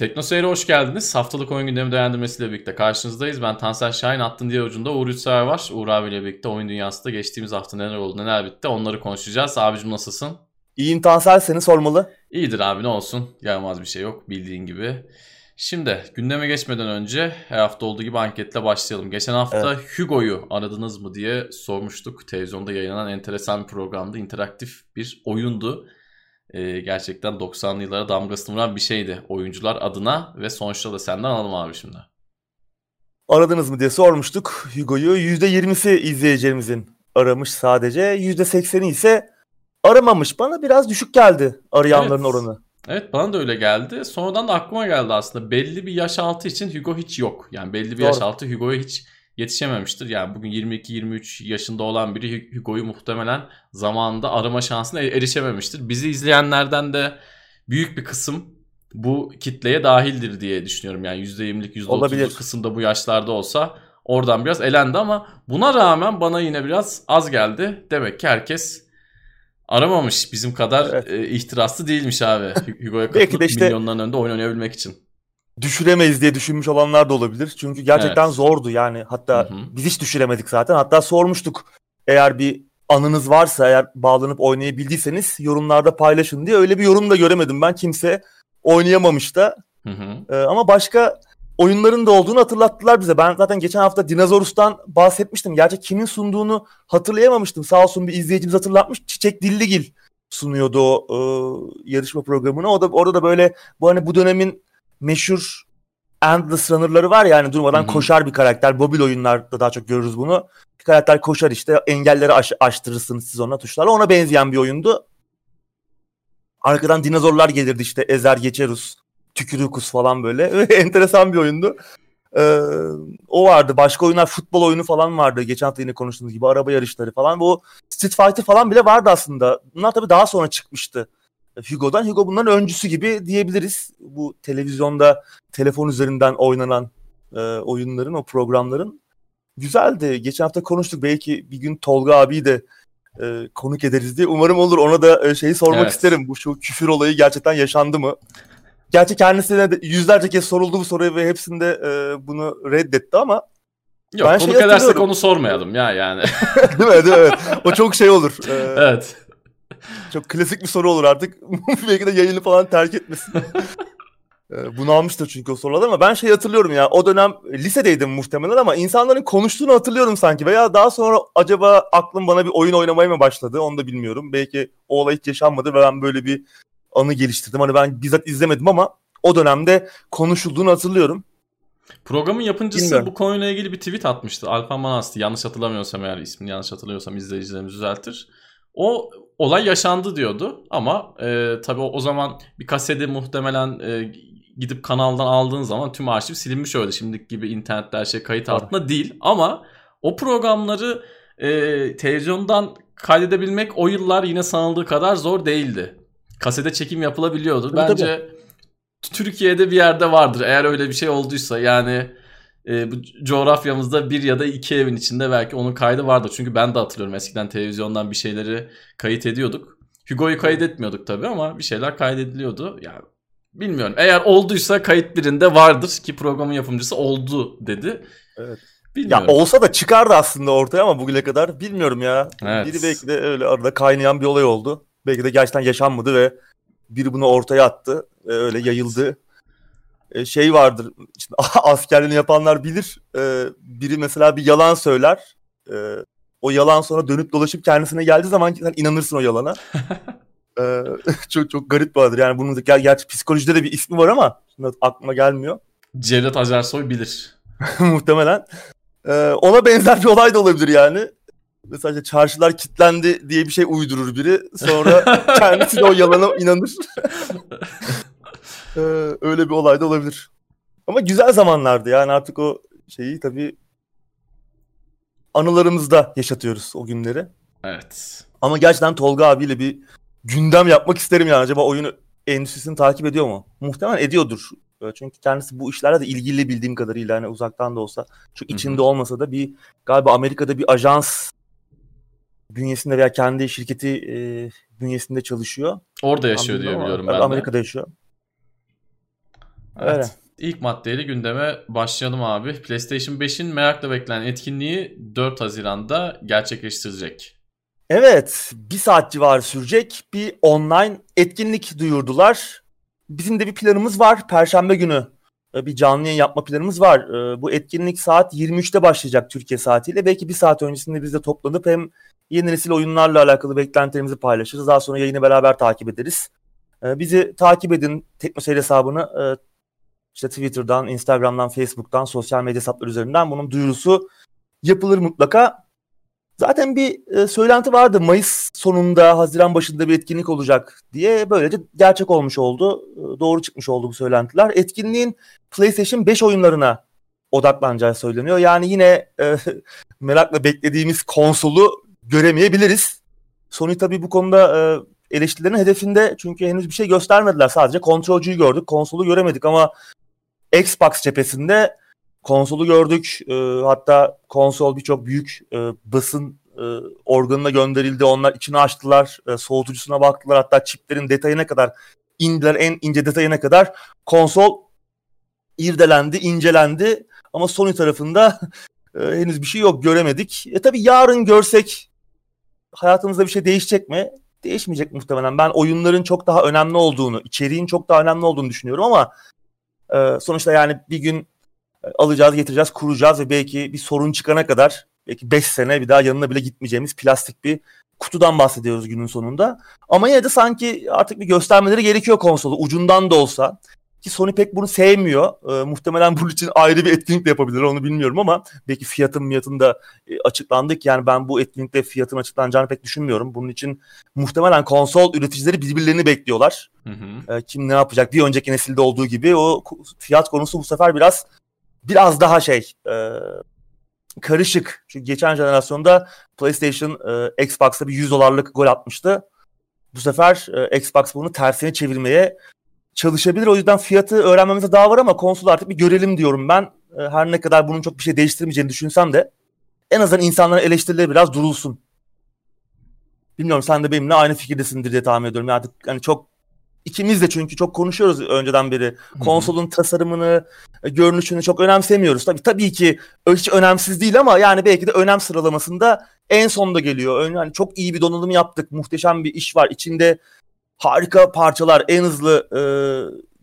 Tekno Seyir'e hoş geldiniz. Haftalık oyun gündemi değerlendirmesiyle birlikte karşınızdayız. Ben Tansel Şahin, attın diğer ucunda Uğur Yurtsever var. Uğur abiyle birlikte oyun dünyasında geçtiğimiz hafta neler oldu neler bitti onları konuşacağız. Abicim nasılsın? İyiyim Tansel seni sormalı. İyidir abi ne olsun. Yaramaz bir şey yok bildiğin gibi. Şimdi gündeme geçmeden önce her hafta olduğu gibi anketle başlayalım. Geçen hafta evet. Hugo'yu aradınız mı diye sormuştuk. Televizyonda yayınlanan enteresan bir programdı. interaktif bir oyundu e, gerçekten 90'lı yıllara damgasını vuran bir şeydi oyuncular adına ve sonuçta da senden alalım abi şimdi. Aradınız mı diye sormuştuk Hugo'yu. %20'si izleyicilerimizin aramış sadece. %80'i ise aramamış. Bana biraz düşük geldi arayanların evet. oranı. Evet bana da öyle geldi. Sonradan da aklıma geldi aslında. Belli bir yaş altı için Hugo hiç yok. Yani belli bir Doğru. yaş altı Hugo'ya hiç yetişememiştir. Yani bugün 22-23 yaşında olan biri Hugo'yu muhtemelen zamanında arama şansına erişememiştir. Bizi izleyenlerden de büyük bir kısım bu kitleye dahildir diye düşünüyorum. Yani %20'lik %30'luk kısımda bu yaşlarda olsa oradan biraz elendi ama buna rağmen bana yine biraz az geldi. Demek ki herkes aramamış bizim kadar evet. e, ihtiraslı değilmiş abi. Hugo'ya katılıp işte... milyonların önünde oynayabilmek için düşüremeyiz diye düşünmüş olanlar da olabilir. Çünkü gerçekten evet. zordu yani. Hatta hı hı. biz hiç düşüremedik zaten. Hatta sormuştuk eğer bir anınız varsa eğer bağlanıp oynayabildiyseniz yorumlarda paylaşın diye. Öyle bir yorum da göremedim ben. Kimse oynayamamış da. Hı hı. Ee, ama başka oyunların da olduğunu hatırlattılar bize. Ben zaten geçen hafta Dinozorus'tan bahsetmiştim. Gerçi kimin sunduğunu hatırlayamamıştım. Sağ olsun bir izleyicimiz hatırlatmış. Çiçek Dilligil sunuyordu o e, yarışma programını. O da orada da böyle bu hani bu dönemin meşhur Endless Runner'ları var ya yani durmadan Hı-hı. koşar bir karakter. Mobil oyunlarda daha çok görürüz bunu. Bir karakter koşar işte engelleri aş- aştırırsınız siz ona tuşlarla. Ona benzeyen bir oyundu. Arkadan dinozorlar gelirdi işte Ezer Geçerus, Tükürükus falan böyle. Enteresan bir oyundu. Ee, o vardı. Başka oyunlar futbol oyunu falan vardı. Geçen hafta yine konuştuğumuz gibi araba yarışları falan. Bu Street Fighter falan bile vardı aslında. Bunlar tabii daha sonra çıkmıştı. Hugo'dan. Hugo bunların öncüsü gibi diyebiliriz. Bu televizyonda telefon üzerinden oynanan e, oyunların, o programların. Güzeldi. Geçen hafta konuştuk. Belki bir gün Tolga abi de e, konuk ederiz diye. Umarım olur. Ona da e, şeyi sormak evet. isterim. Bu şu küfür olayı gerçekten yaşandı mı? Gerçi kendisine de yüzlerce kez soruldu bu soruyu ve hepsinde e, bunu reddetti ama Yok ben konuk şey edersek onu sormayalım ya yani. değil mi? Değil mi? Evet. O çok şey olur. Ee, evet. Çok klasik bir soru olur artık. Belki de yayını falan terk etmesin. Ee, bunu almıştır çünkü o sorular ama ben şey hatırlıyorum ya o dönem lisedeydim muhtemelen ama insanların konuştuğunu hatırlıyorum sanki veya daha sonra acaba aklım bana bir oyun oynamaya mı başladı onu da bilmiyorum. Belki o olay hiç yaşanmadı ve ben böyle bir anı geliştirdim. Hani ben bizzat izlemedim ama o dönemde konuşulduğunu hatırlıyorum. Programın yapımcısı Bilmiyorum. bu konuyla ilgili bir tweet atmıştı. Alfa Manas'tı. Yanlış hatırlamıyorsam eğer ismini yanlış hatırlıyorsam izleyicilerimiz düzeltir. O olay yaşandı diyordu ama e, tabii o, o zaman bir kaseti muhtemelen e, gidip kanaldan aldığın zaman tüm arşiv silinmiş öyle. Şimdiki gibi internette her şey kayıt altında değil ama o programları e, televizyondan kaydedebilmek o yıllar yine sanıldığı kadar zor değildi. Kasete çekim yapılabiliyordu. Tabii, Bence tabii. Türkiye'de bir yerde vardır eğer öyle bir şey olduysa yani e, bu coğrafyamızda bir ya da iki evin içinde belki onun kaydı vardır. Çünkü ben de hatırlıyorum eskiden televizyondan bir şeyleri kayıt ediyorduk. Hugo'yu kaydetmiyorduk tabii ama bir şeyler kaydediliyordu. Yani bilmiyorum. Eğer olduysa kayıt birinde vardır ki programın yapımcısı oldu dedi. Evet. Bilmiyorum. Ya olsa da çıkardı aslında ortaya ama bugüne kadar bilmiyorum ya. Evet. Biri belki de öyle arada kaynayan bir olay oldu. Belki de gerçekten yaşanmadı ve biri bunu ortaya attı. Ve öyle yayıldı. E, şey vardır. Işte, askerliğini yapanlar bilir. E, biri mesela bir yalan söyler. E, o yalan sonra dönüp dolaşıp kendisine geldiği zaman sen inanırsın o yalana. çok çok garip vardır. Yani bunun da ger gerçi psikolojide de bir ismi var ama şimdi aklıma gelmiyor. Cevdet Acarsoy bilir. Muhtemelen. ona benzer bir olay da olabilir yani. Mesela işte çarşılar kilitlendi diye bir şey uydurur biri. Sonra kendisi de o yalana inanır. Ee, öyle bir olay da olabilir. Ama güzel zamanlardı yani artık o şeyi tabii anılarımızda yaşatıyoruz o günleri. Evet. Ama gerçekten Tolga abiyle bir gündem yapmak isterim yani. Acaba oyunu endüstrisini takip ediyor mu? Muhtemelen ediyordur. Ee, çünkü kendisi bu işlerle de ilgili bildiğim kadarıyla hani uzaktan da olsa çok içinde Hı-hı. olmasa da bir galiba Amerika'da bir ajans bünyesinde veya kendi şirketi e, bünyesinde çalışıyor. Orada yaşıyor diye biliyorum ben Amerika'da yaşıyor. Evet. Öyle. İlk maddeyle gündeme başlayalım abi. PlayStation 5'in merakla beklenen etkinliği 4 Haziran'da gerçekleştirecek. Evet, bir saat civarı sürecek bir online etkinlik duyurdular. Bizim de bir planımız var. Perşembe günü e, bir canlı yayın yapma planımız var. E, bu etkinlik saat 23'te başlayacak Türkiye saatiyle. Belki bir saat öncesinde biz de toplanıp hem yeni nesil oyunlarla alakalı beklentilerimizi paylaşırız. Daha sonra yayını beraber takip ederiz. E, bizi takip edin Teknoseyir hesabını işte Twitter'dan, Instagram'dan, Facebook'tan, sosyal medya hesapları üzerinden bunun duyurusu yapılır mutlaka. Zaten bir e, söylenti vardı Mayıs sonunda, Haziran başında bir etkinlik olacak diye böylece gerçek olmuş oldu. E, doğru çıkmış oldu bu söylentiler. Etkinliğin PlayStation 5 oyunlarına odaklanacağı söyleniyor. Yani yine e, merakla beklediğimiz konsolu göremeyebiliriz. Sony tabii bu konuda e, eleştirilerin hedefinde çünkü henüz bir şey göstermediler. Sadece kontrolcüyü gördük, konsolu göremedik ama Xbox cephesinde konsolu gördük. E, hatta konsol birçok büyük e, basın e, organına gönderildi. Onlar içini açtılar, e, soğutucusuna baktılar. Hatta çiplerin detayına kadar indiler, en ince detayına kadar. Konsol irdelendi, incelendi. Ama Sony tarafında e, henüz bir şey yok, göremedik. E tabii yarın görsek hayatımızda bir şey değişecek mi? Değişmeyecek muhtemelen. Ben oyunların çok daha önemli olduğunu, içeriğin çok daha önemli olduğunu düşünüyorum ama e, sonuçta yani bir gün alacağız, getireceğiz, kuracağız ve belki bir sorun çıkana kadar belki 5 sene bir daha yanına bile gitmeyeceğimiz plastik bir kutudan bahsediyoruz günün sonunda. Ama yine de sanki artık bir göstermeleri gerekiyor konsolu ucundan da olsa. Ki Sony pek bunu sevmiyor. E, muhtemelen bunun için ayrı bir etkinlik de yapabilir onu bilmiyorum ama belki fiyatın fiyatın da e, açıklandık. Yani ben bu etkinlikte fiyatın açıklanacağını pek düşünmüyorum. Bunun için muhtemelen konsol üreticileri birbirlerini bekliyorlar. Hı hı. E, kim ne yapacak? Bir önceki nesilde olduğu gibi o fiyat konusu bu sefer biraz biraz daha şey e, karışık. Çünkü geçen jenerasyonda PlayStation e, Xbox'a bir 100 dolarlık gol atmıştı. Bu sefer e, Xbox bunu tersine çevirmeye çalışabilir. O yüzden fiyatı öğrenmemize daha var ama konsolu artık bir görelim diyorum ben. E, her ne kadar bunun çok bir şey değiştirmeyeceğini düşünsem de en azından insanların eleştirileri biraz durulsun. Bilmiyorum sen de benimle aynı fikirdesindir diye tahmin ediyorum. Yani artık hani çok ikimiz de çünkü çok konuşuyoruz önceden beri. Konsolun tasarımını, e, görünüşünü çok önemsemiyoruz. Tabii tabii ki hiç önemsiz değil ama yani belki de önem sıralamasında en sonda geliyor. Yani çok iyi bir donanım yaptık. Muhteşem bir iş var. İçinde harika parçalar, en hızlı e,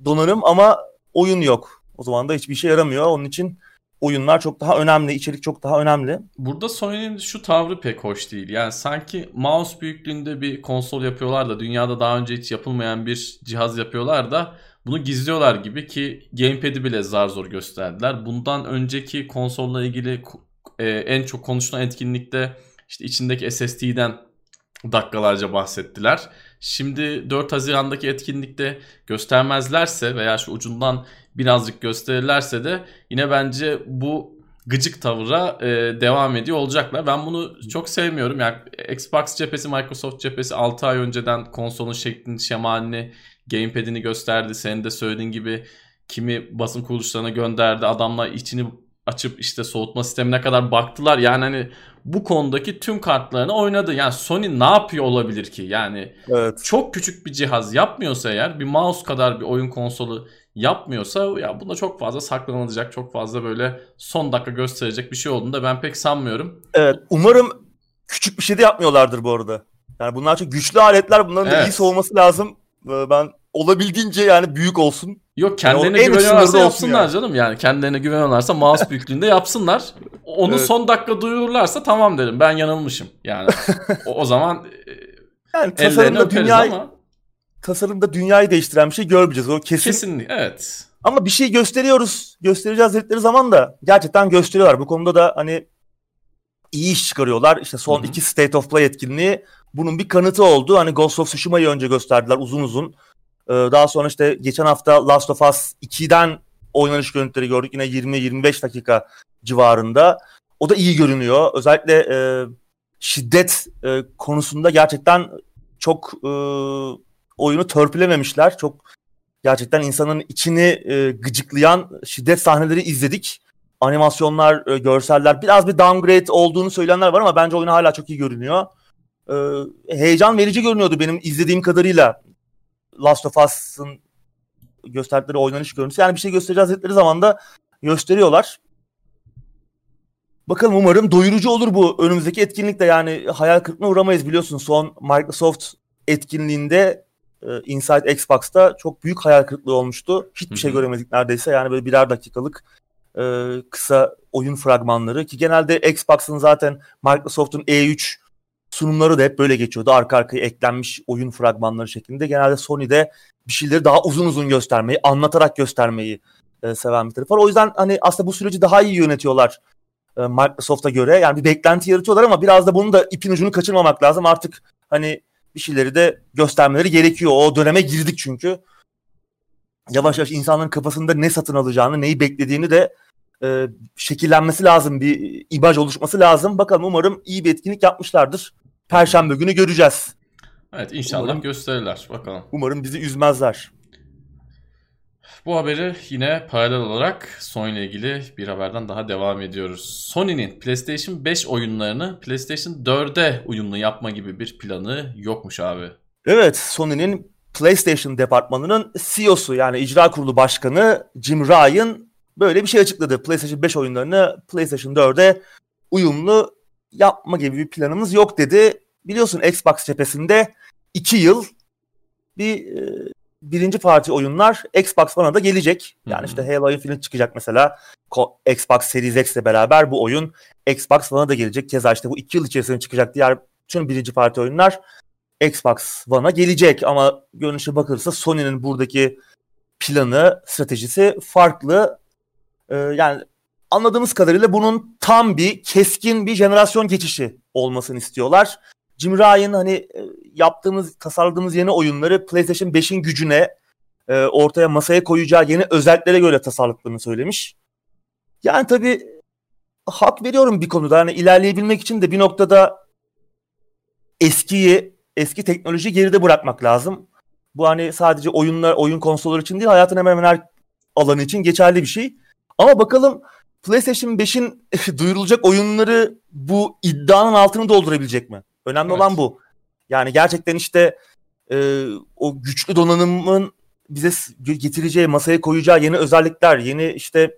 donanım ama oyun yok. O zaman da hiçbir işe yaramıyor. Onun için oyunlar çok daha önemli, içerik çok daha önemli. Burada Sony'nin şu tavrı pek hoş değil. Yani sanki mouse büyüklüğünde bir konsol yapıyorlar da dünyada daha önce hiç yapılmayan bir cihaz yapıyorlar da bunu gizliyorlar gibi ki gamepad'i bile zar zor gösterdiler. Bundan önceki konsolla ilgili e, en çok konuşulan etkinlikte işte içindeki SSD'den dakikalarca bahsettiler. Şimdi 4 Haziran'daki etkinlikte göstermezlerse veya şu ucundan birazcık gösterirlerse de yine bence bu gıcık tavıra e, devam ediyor olacaklar. Ben bunu çok sevmiyorum. Yani Xbox cephesi, Microsoft cephesi 6 ay önceden konsolun şeklini, şemalini, gamepad'ini gösterdi. Senin de söylediğin gibi kimi basın kuruluşlarına gönderdi. Adamlar içini açıp işte soğutma sistemine kadar baktılar. Yani hani bu konudaki tüm kartlarını oynadı. Yani Sony ne yapıyor olabilir ki? Yani evet. çok küçük bir cihaz yapmıyorsa eğer bir mouse kadar bir oyun konsolu yapmıyorsa ya bunda çok fazla saklanılacak, çok fazla böyle son dakika gösterecek bir şey olduğunu da ben pek sanmıyorum. Evet, umarım küçük bir şey de yapmıyorlardır bu arada. Yani bunlar çok güçlü aletler, bunların evet. da iyi soğuması lazım. Ee, ben olabildiğince yani büyük olsun. Yok kendilerine yani güveniyorlarsa yapsınlar yani. canım yani. Kendilerine güveniyorlarsa mouse büyüklüğünde yapsınlar. Onu evet. son dakika duyururlarsa tamam derim ben yanılmışım. Yani o, o zaman yani tasarımda dünyayı, ama. tasarımda dünyayı değiştiren bir şey görmeyeceğiz. O kesin. Kesinlikle evet. Ama bir şey gösteriyoruz. Göstereceğiz dedikleri zaman da gerçekten gösteriyorlar. Bu konuda da hani iyi iş çıkarıyorlar. İşte son Hı-hı. iki State of Play etkinliği bunun bir kanıtı oldu. Hani Ghost of Tsushima'yı önce gösterdiler uzun uzun. Ee, daha sonra işte geçen hafta Last of Us 2'den oynanış görüntüleri gördük. Yine 20-25 dakika civarında. O da iyi görünüyor. Özellikle e, şiddet e, konusunda gerçekten çok e, oyunu törpülememişler. Çok gerçekten insanın içini e, gıcıklayan şiddet sahneleri izledik. Animasyonlar, e, görseller biraz bir downgrade olduğunu söyleyenler var ama bence oyun hala çok iyi görünüyor. E, heyecan verici görünüyordu benim izlediğim kadarıyla. Last of Us'ın gösterdikleri oynanış görüntüsü. Yani bir şey göstereceğiz dedikleri zaman da gösteriyorlar. Bakalım umarım doyurucu olur bu önümüzdeki etkinlikte yani hayal kırıklığına uğramayız biliyorsun son Microsoft etkinliğinde e, Inside Xbox'ta çok büyük hayal kırıklığı olmuştu. Hiçbir şey göremedik neredeyse yani böyle birer dakikalık e, kısa oyun fragmanları ki genelde Xbox'ın zaten Microsoft'un E3 sunumları da hep böyle geçiyordu. Arka arkaya eklenmiş oyun fragmanları şeklinde. Genelde Sony'de bir şeyleri daha uzun uzun göstermeyi, anlatarak göstermeyi e, seven bir taraf var. O yüzden hani aslında bu süreci daha iyi yönetiyorlar e, Microsoft'a göre. Yani bir beklenti yaratıyorlar ama biraz da bunun da ipin ucunu kaçırmamak lazım. Artık hani bir şeyleri de göstermeleri gerekiyor. O döneme girdik çünkü. Yavaş yavaş insanların kafasında ne satın alacağını, neyi beklediğini de e, şekillenmesi lazım. Bir imaj oluşması lazım. Bakalım umarım iyi bir etkinlik yapmışlardır. Perşembe günü göreceğiz. Evet inşallah umarım, gösterirler. Bakalım. Umarım bizi üzmezler. Bu haberi yine paralel olarak Sony ile ilgili bir haberden daha devam ediyoruz. Sony'nin PlayStation 5 oyunlarını PlayStation 4'e uyumlu yapma gibi bir planı yokmuş abi. Evet Sony'nin PlayStation departmanının CEO'su yani icra kurulu başkanı Jim Ryan böyle bir şey açıkladı. PlayStation 5 oyunlarını PlayStation 4'e uyumlu yapma gibi bir planımız yok dedi. Biliyorsun Xbox cephesinde 2 yıl bir e, birinci parti oyunlar Xbox One'a da gelecek. Yani işte Halo Infinite çıkacak mesela. Xbox Series X ile beraber bu oyun Xbox One'a da gelecek. Keza işte bu iki yıl içerisinde çıkacak diğer tüm birinci parti oyunlar Xbox One'a gelecek. Ama görünüşe bakılırsa Sony'nin buradaki planı, stratejisi farklı. Ee, yani anladığımız kadarıyla bunun tam bir keskin bir jenerasyon geçişi olmasını istiyorlar. Jim Ryan hani e, yaptığımız, tasarladığımız yeni oyunları PlayStation 5'in gücüne e, ortaya masaya koyacağı yeni özelliklere göre tasarladıklarını söylemiş. Yani tabii hak veriyorum bir konuda. Hani ilerleyebilmek için de bir noktada eskiyi, eski teknolojiyi geride bırakmak lazım. Bu hani sadece oyunlar, oyun konsolları için değil, hayatın hemen hemen her alanı için geçerli bir şey. Ama bakalım PlayStation 5'in duyurulacak oyunları bu iddianın altını doldurabilecek mi? Önemli evet. olan bu. Yani gerçekten işte e, o güçlü donanımın bize getireceği, masaya koyacağı yeni özellikler, yeni işte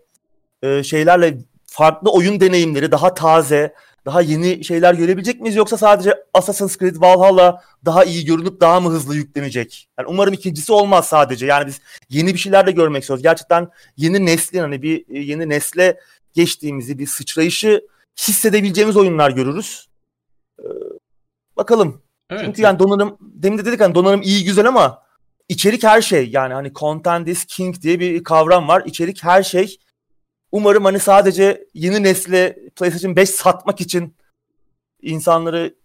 e, şeylerle farklı oyun deneyimleri, daha taze, daha yeni şeyler görebilecek miyiz yoksa sadece Assassin's Creed Valhalla daha iyi görünüp daha mı hızlı yüklenecek? Yani umarım ikincisi olmaz sadece. Yani biz yeni bir şeyler de görmek istiyoruz. Gerçekten yeni neslin hani bir yeni nesle geçtiğimizi, bir sıçrayışı hissedebileceğimiz oyunlar görürüz. Ee, bakalım. Evet. Çünkü yani donanım demin de dedik hani donanım iyi güzel ama içerik her şey. Yani hani content is king diye bir kavram var. İçerik her şey. Umarım hani sadece yeni nesle PlayStation 5 satmak için insanları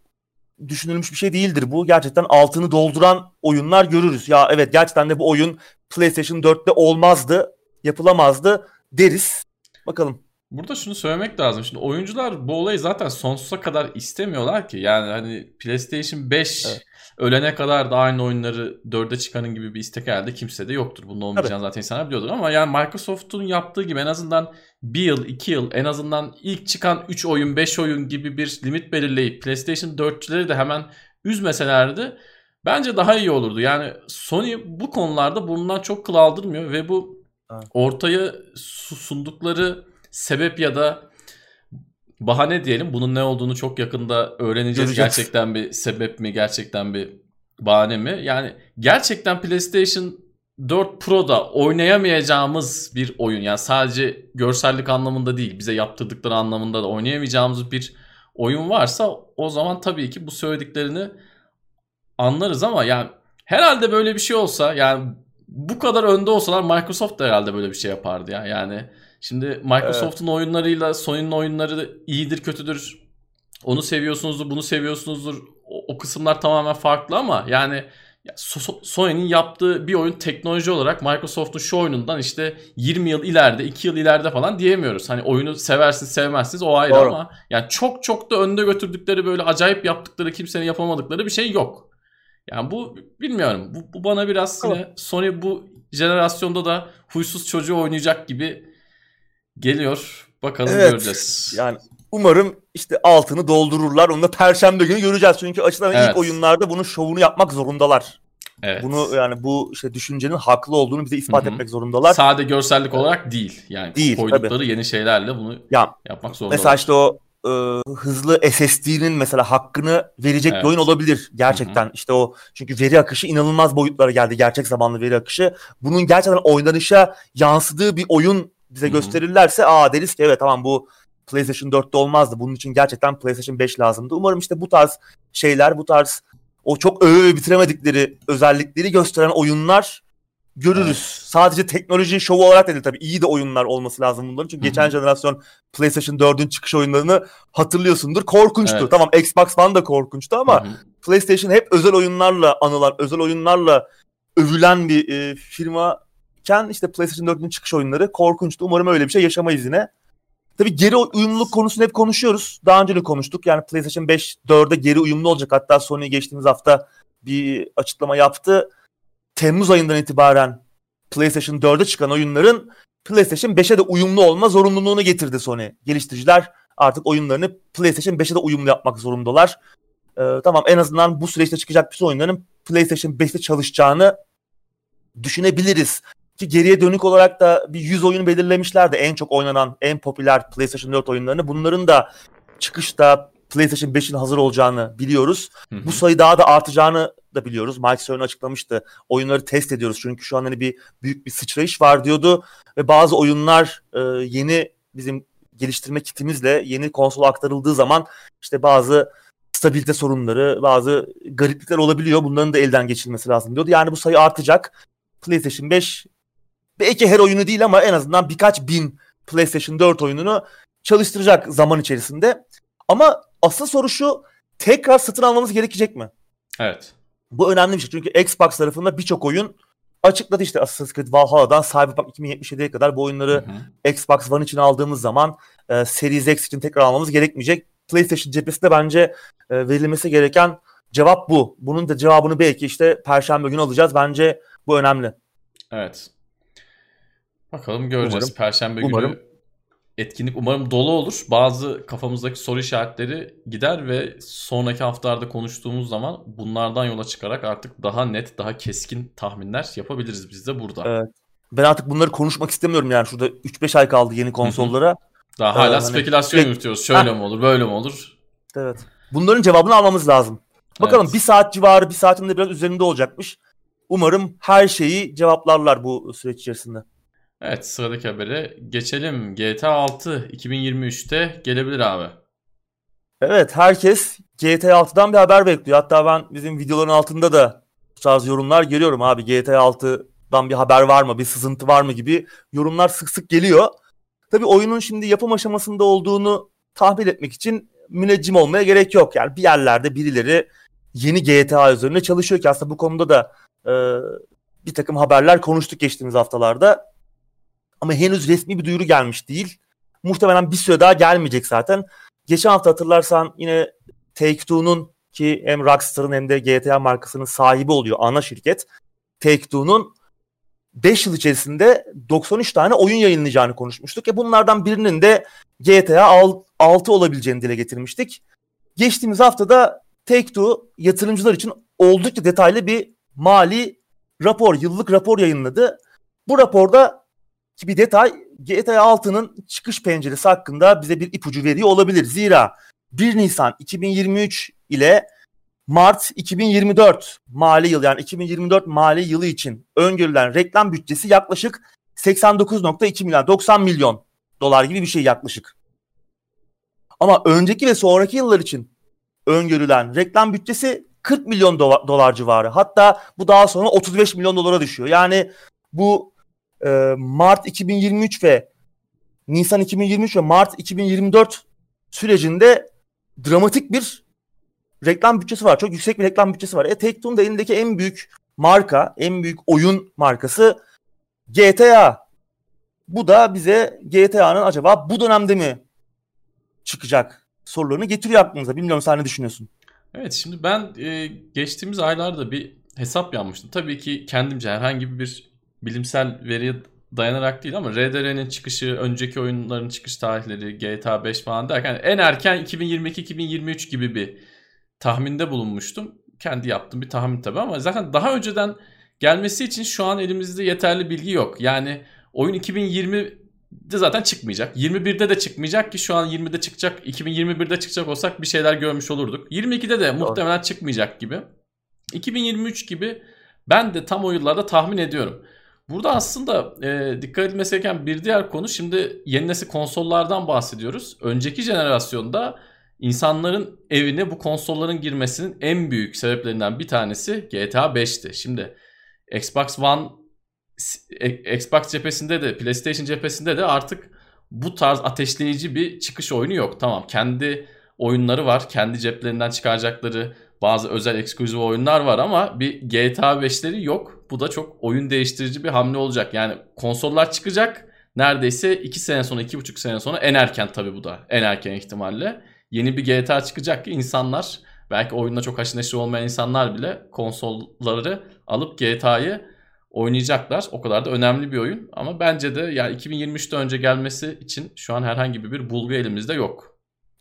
düşünülmüş bir şey değildir. Bu gerçekten altını dolduran oyunlar görürüz. Ya evet gerçekten de bu oyun PlayStation 4'te olmazdı, yapılamazdı deriz. Bakalım. Burada şunu söylemek lazım. Şimdi oyuncular bu olayı zaten sonsuza kadar istemiyorlar ki. Yani hani PlayStation 5 evet. ölene kadar da aynı oyunları 4'e çıkanın gibi bir istek herhalde kimse de yoktur. Bunun olmayacağını evet. zaten insanlar biliyordur. Ama yani Microsoft'un yaptığı gibi en azından bir yıl, iki yıl en azından ilk çıkan 3 oyun, 5 oyun gibi bir limit belirleyip PlayStation 4'çüleri de hemen üzmeselerdi bence daha iyi olurdu. Yani Sony bu konularda bundan çok kıl aldırmıyor ve bu ortaya sundukları sebep ya da bahane diyelim. Bunun ne olduğunu çok yakında öğreneceğiz. Göreceğiz. Gerçekten bir sebep mi, gerçekten bir bahane mi? Yani gerçekten PlayStation 4 Pro'da oynayamayacağımız bir oyun. Yani sadece görsellik anlamında değil, bize yaptırdıkları anlamında da oynayamayacağımız bir oyun varsa o zaman tabii ki bu söylediklerini anlarız ama yani herhalde böyle bir şey olsa yani bu kadar önde olsalar Microsoft da herhalde böyle bir şey yapardı ya. Yani Şimdi Microsoft'un evet. oyunlarıyla Sony'nin oyunları iyidir kötüdür. Onu seviyorsunuzdur, bunu seviyorsunuzdur. O, o kısımlar tamamen farklı ama yani Sony'nin yaptığı bir oyun teknoloji olarak Microsoft'un şu oyunundan işte 20 yıl ileride, 2 yıl ileride falan diyemiyoruz. Hani oyunu seversiniz, sevmezsiniz o ayrı Doğru. ama yani çok çok da önde götürdükleri böyle acayip yaptıkları, kimsenin yapamadıkları bir şey yok. Yani bu bilmiyorum. Bu, bu bana biraz yine Sony bu jenerasyonda da huysuz çocuğu oynayacak gibi Geliyor. Bakalım evet, göreceğiz. Yani umarım işte altını doldururlar. Onu da perşembe günü göreceğiz. Çünkü açılan evet. ilk oyunlarda bunun şovunu yapmak zorundalar. Evet. Bunu yani bu işte düşüncenin haklı olduğunu bize ispat Hı-hı. etmek zorundalar. Sade görsellik olarak değil. Yani değil, koydukları tabii. yeni şeylerle bunu ya, yapmak zorundalar. Mesela işte o e, hızlı SSD'nin mesela hakkını verecek evet. bir oyun olabilir gerçekten. Hı-hı. İşte o çünkü veri akışı inanılmaz boyutlara geldi. Gerçek zamanlı veri akışı. Bunun gerçekten oynanışa yansıdığı bir oyun bize Hı-hı. gösterirlerse aa deriz ki evet tamam bu PlayStation 4'te olmazdı. Bunun için gerçekten PlayStation 5 lazımdı. Umarım işte bu tarz şeyler, bu tarz o çok öve bitiremedikleri özellikleri gösteren oyunlar görürüz. Evet. Sadece teknoloji şovu olarak değil tabii iyi de oyunlar olması lazım bunların. Çünkü Hı-hı. geçen jenerasyon PlayStation 4'ün çıkış oyunlarını hatırlıyorsundur. Korkunçtu. Evet. Tamam Xbox One da korkunçtu ama Hı-hı. PlayStation hep özel oyunlarla anılan, özel oyunlarla övülen bir e, firma iken işte PlayStation 4'ün çıkış oyunları korkunçtu. Umarım öyle bir şey yaşamayız yine. Tabii geri uyumluluk konusunu hep konuşuyoruz. Daha önce de konuştuk. Yani PlayStation 5 4'e geri uyumlu olacak. Hatta Sony geçtiğimiz hafta bir açıklama yaptı. Temmuz ayından itibaren PlayStation 4'e çıkan oyunların PlayStation 5'e de uyumlu olma zorunluluğunu getirdi Sony. Geliştiriciler artık oyunlarını PlayStation 5'e de uyumlu yapmak zorundalar. Ee, tamam en azından bu süreçte çıkacak bir oyunların PlayStation 5'te çalışacağını düşünebiliriz. Ki geriye dönük olarak da bir 100 oyunu belirlemişlerdi. En çok oynanan, en popüler PlayStation 4 oyunlarını. Bunların da çıkışta PlayStation 5'in hazır olacağını biliyoruz. Hı hı. Bu sayı daha da artacağını da biliyoruz. Mike açıklamıştı. Oyunları test ediyoruz çünkü şu an hani bir büyük bir sıçrayış var diyordu ve bazı oyunlar e, yeni bizim geliştirme kitimizle yeni konsola aktarıldığı zaman işte bazı stabilite sorunları, bazı gariplikler olabiliyor. Bunların da elden geçirilmesi lazım diyordu. Yani bu sayı artacak. PlayStation 5 belki her oyunu değil ama en azından birkaç bin PlayStation 4 oyununu çalıştıracak zaman içerisinde. Ama asıl soru şu tekrar satın almamız gerekecek mi? Evet. Bu önemli bir şey çünkü Xbox tarafında birçok oyun açıkladı işte Assassin's Creed Valhalla'dan Cyberpunk 2077'ye kadar bu oyunları hı hı. Xbox One için aldığımız zaman e, Series X için tekrar almamız gerekmeyecek. PlayStation cephesinde bence e, verilmesi gereken cevap bu. Bunun da cevabını belki işte Perşembe günü alacağız. Bence bu önemli. Evet. Bakalım göreceğiz. Umarım. Perşembe Umarım. günü etkinlik umarım dolu olur. Bazı kafamızdaki soru işaretleri gider ve sonraki haftalarda konuştuğumuz zaman bunlardan yola çıkarak artık daha net, daha keskin tahminler yapabiliriz biz de burada. Evet. Ben artık bunları konuşmak istemiyorum yani. Şurada 3-5 ay kaldı yeni konsollara. Daha ee, hala hani spekülasyon hani... yürütüyoruz. Şöyle mi olur, böyle mi olur? Evet. Bunların cevabını almamız lazım. Bakalım evet. bir saat civarı, bir saatin de biraz üzerinde olacakmış. Umarım her şeyi cevaplarlar bu süreç içerisinde. Evet sıradaki habere geçelim. GTA 6 2023'te gelebilir abi. Evet herkes GTA 6'dan bir haber bekliyor. Hatta ben bizim videoların altında da tarz yorumlar görüyorum abi. GTA 6'dan bir haber var mı, bir sızıntı var mı gibi yorumlar sık sık geliyor. Tabii oyunun şimdi yapım aşamasında olduğunu tahmin etmek için müneccim olmaya gerek yok. Yani bir yerlerde birileri yeni GTA üzerine çalışıyor ki aslında bu konuda da e, bir takım haberler konuştuk geçtiğimiz haftalarda. Ama henüz resmi bir duyuru gelmiş değil. Muhtemelen bir süre daha gelmeyecek zaten. Geçen hafta hatırlarsan yine Take-Two'nun ki hem Rockstar'ın hem de GTA markasının sahibi oluyor ana şirket. Take-Two'nun 5 yıl içerisinde 93 tane oyun yayınlayacağını konuşmuştuk. E bunlardan birinin de GTA 6 olabileceğini dile getirmiştik. Geçtiğimiz haftada Take-Two yatırımcılar için oldukça detaylı bir mali rapor, yıllık rapor yayınladı. Bu raporda ki bir detay GTA 6'nın çıkış penceresi hakkında bize bir ipucu veriyor olabilir. Zira 1 Nisan 2023 ile Mart 2024 mali yıl yani 2024 mali yılı için öngörülen reklam bütçesi yaklaşık 89.2 milyon 90 milyon dolar gibi bir şey yaklaşık. Ama önceki ve sonraki yıllar için öngörülen reklam bütçesi 40 milyon dolar, civarı. Hatta bu daha sonra 35 milyon dolara düşüyor. Yani bu e, Mart 2023 ve Nisan 2023 ve Mart 2024 sürecinde dramatik bir reklam bütçesi var. Çok yüksek bir reklam bütçesi var. E Take-Two'nun da elindeki en büyük marka, en büyük oyun markası GTA. Bu da bize GTA'nın acaba bu dönemde mi çıkacak sorularını getiriyor aklınıza. Bilmiyorum sen ne düşünüyorsun? Evet şimdi ben e, geçtiğimiz aylarda bir hesap yapmıştım. Tabii ki kendimce herhangi bir bilimsel veriye dayanarak değil ama RDR'nin çıkışı, önceki oyunların çıkış tarihleri, GTA 5 falan derken en erken 2022-2023 gibi bir tahminde bulunmuştum. kendi yaptığım bir tahmin tabii ama zaten daha önceden gelmesi için şu an elimizde yeterli bilgi yok. Yani oyun 2020'de zaten çıkmayacak. 21'de de çıkmayacak ki şu an 20'de çıkacak. 2021'de çıkacak olsak bir şeyler görmüş olurduk. 22'de de muhtemelen çıkmayacak gibi. 2023 gibi ben de tam o yıllarda tahmin ediyorum. Burada aslında e, dikkat edilmesi gereken bir diğer konu şimdi yeni nesil konsollardan bahsediyoruz. Önceki jenerasyonda insanların evine bu konsolların girmesinin en büyük sebeplerinden bir tanesi GTA 5'ti. Şimdi Xbox One e, Xbox cephesinde de PlayStation cephesinde de artık bu tarz ateşleyici bir çıkış oyunu yok. Tamam kendi oyunları var. Kendi ceplerinden çıkaracakları bazı özel ekskluzif oyunlar var ama bir GTA 5'leri yok. Bu da çok oyun değiştirici bir hamle olacak. Yani konsollar çıkacak. Neredeyse 2 sene sonra, 2,5 sene sonra en erken tabii bu da. En erken ihtimalle. Yeni bir GTA çıkacak ki insanlar belki oyunda çok haşır neşir olmayan insanlar bile konsolları alıp GTA'yı oynayacaklar. O kadar da önemli bir oyun. Ama bence de yani 2023'te önce gelmesi için şu an herhangi bir bulgu elimizde yok.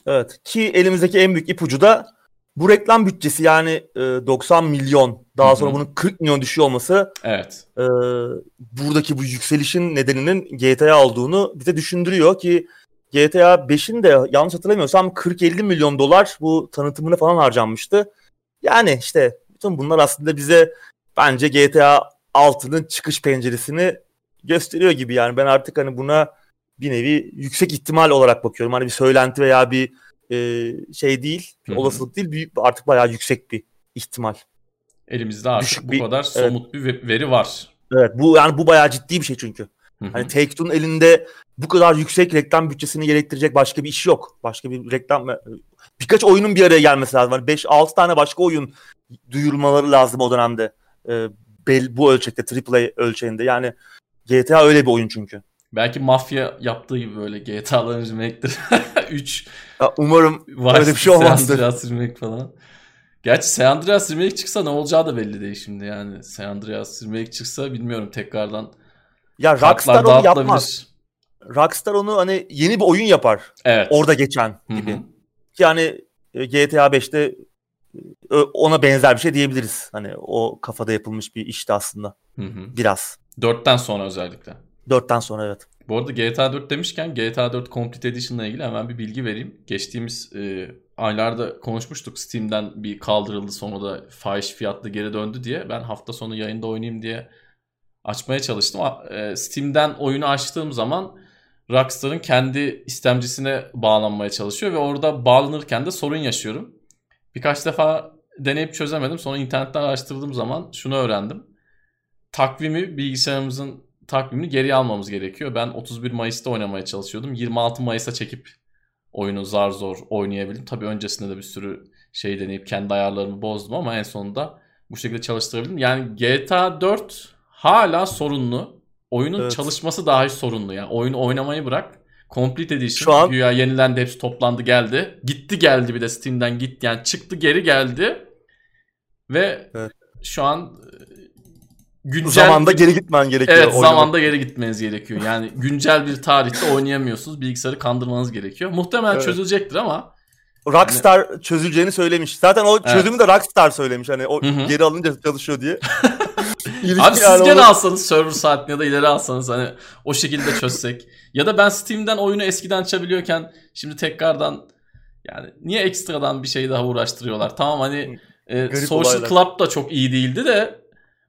Evet ki elimizdeki en büyük ipucu da bu reklam bütçesi yani e, 90 milyon daha sonra bunun 40 milyon düşüyor olması evet. e, buradaki bu yükselişin nedeninin GTA olduğunu bize düşündürüyor ki GTA 5'in de yanlış hatırlamıyorsam 40-50 milyon dolar bu tanıtımını falan harcanmıştı. Yani işte bütün bunlar aslında bize bence GTA 6'nın çıkış penceresini gösteriyor gibi yani ben artık hani buna bir nevi yüksek ihtimal olarak bakıyorum. Hani bir söylenti veya bir e, şey değil, bir olasılık değil, büyük artık bayağı yüksek bir ihtimal. Elimizde artık Düşük bu bir, kadar somut evet. bir veri var. Evet bu yani bu bayağı ciddi bir şey çünkü. Hı-hı. Hani Take-Two'nun elinde bu kadar yüksek reklam bütçesini gerektirecek başka bir iş yok. Başka bir reklam birkaç oyunun bir araya gelmesi lazım. Hani 5-6 tane başka oyun duyurmaları lazım o dönemde. Ee, bel, bu ölçekte AAA ölçeğinde. Yani GTA öyle bir oyun çünkü. Belki mafya yaptığı gibi böyle GTA'ların remake'leri 3 ya umarım öyle bir şey olmazdır. Andreas remake falan. Gerçi San Andreas remake çıksa ne olacağı da belli değil şimdi yani. San Andreas remake çıksa bilmiyorum tekrardan ya Rockstar onu yapmaz. Rockstar onu hani yeni bir oyun yapar. Evet. Orada geçen gibi. Hı-hı. Yani e, GTA 5'te e, ona benzer bir şey diyebiliriz. Hani o kafada yapılmış bir işti aslında. Hı-hı. Biraz. Dörtten sonra özellikle. Dörtten sonra evet. Bu arada GTA 4 demişken GTA 4 Complete Edition ile ilgili hemen bir bilgi vereyim. Geçtiğimiz e, aylarda konuşmuştuk. Steam'den bir kaldırıldı sonra da fahiş fiyatlı geri döndü diye. Ben hafta sonu yayında oynayayım diye açmaya çalıştım. E, Steam'den oyunu açtığım zaman Rockstar'ın kendi istemcisine bağlanmaya çalışıyor ve orada bağlanırken de sorun yaşıyorum. Birkaç defa deneyip çözemedim. Sonra internetten araştırdığım zaman şunu öğrendim. Takvimi bilgisayarımızın takvimini geri almamız gerekiyor. Ben 31 Mayıs'ta oynamaya çalışıyordum. 26 Mayıs'a çekip oyunu zar zor oynayabildim. Tabii öncesinde de bir sürü şey deneyip kendi ayarlarımı bozdum ama en sonunda bu şekilde çalıştırabildim. Yani GTA 4 hala sorunlu. Oyunun evet. çalışması dahi sorunlu ya. Oyunu oynamayı bırak. Complete Edition Şu an... güya yenilendi hepsi toplandı geldi. Gitti geldi bir de Steam'den gitti yani çıktı geri geldi. Ve evet. şu an güncel zamanda geri gitmen gerekiyor. Evet, oynamak. zamanda geri gitmeniz gerekiyor. Yani güncel bir tarihte oynayamıyorsunuz. Bilgisayarı kandırmanız gerekiyor. Muhtemelen evet. çözülecektir ama Rockstar hani... çözüleceğini söylemiş. Zaten o çözümü evet. de Rockstar söylemiş. Hani o Hı-hı. geri alınca çalışıyor diye. Abi siz yani gene onu... alsanız server saatini ya da ileri alsanız hani o şekilde çözsek. ya da ben Steam'den oyunu eskiden açabiliyorken şimdi tekrardan yani niye ekstradan bir şey daha uğraştırıyorlar? Tamam hani e, Social olaylar. Club da çok iyi değildi de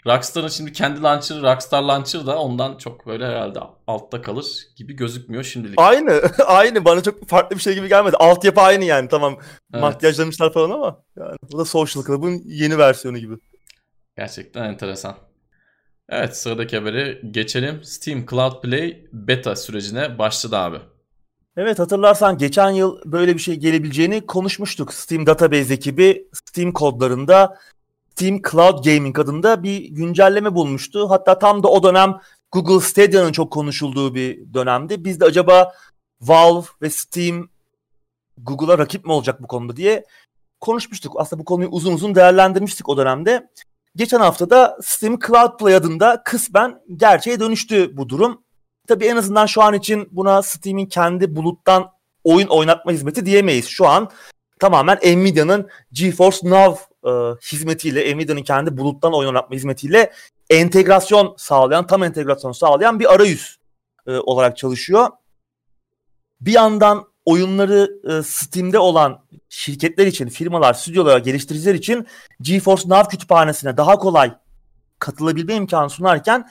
Rockstar'ın şimdi kendi launcher'ı Rockstar Launcher da ondan çok böyle herhalde altta kalır gibi gözükmüyor şimdilik. Aynı. aynı. Bana çok farklı bir şey gibi gelmedi. Altyapı aynı yani. Tamam evet. makyajlamışlar falan ama yani bu da Social Club'ın yeni versiyonu gibi. Gerçekten enteresan. Evet sıradaki haberi geçelim. Steam Cloud Play beta sürecine başladı abi. Evet hatırlarsan geçen yıl böyle bir şey gelebileceğini konuşmuştuk. Steam Database ekibi Steam kodlarında Steam Cloud Gaming adında bir güncelleme bulmuştu. Hatta tam da o dönem Google Stadia'nın çok konuşulduğu bir dönemdi. Biz de acaba Valve ve Steam Google'a rakip mi olacak bu konuda diye konuşmuştuk. Aslında bu konuyu uzun uzun değerlendirmiştik o dönemde. Geçen hafta da Steam Cloud Play adında kısmen gerçeğe dönüştü bu durum. Tabii en azından şu an için buna Steam'in kendi buluttan oyun oynatma hizmeti diyemeyiz. Şu an tamamen Nvidia'nın GeForce Now e, hizmetiyle, Nvidia'nın kendi buluttan oyun oynatma hizmetiyle entegrasyon sağlayan, tam entegrasyon sağlayan bir arayüz e, olarak çalışıyor. Bir yandan oyunları e, Steam'de olan şirketler için, firmalar, stüdyolar, geliştiriciler için GeForce Now kütüphanesine daha kolay katılabilme imkanı sunarken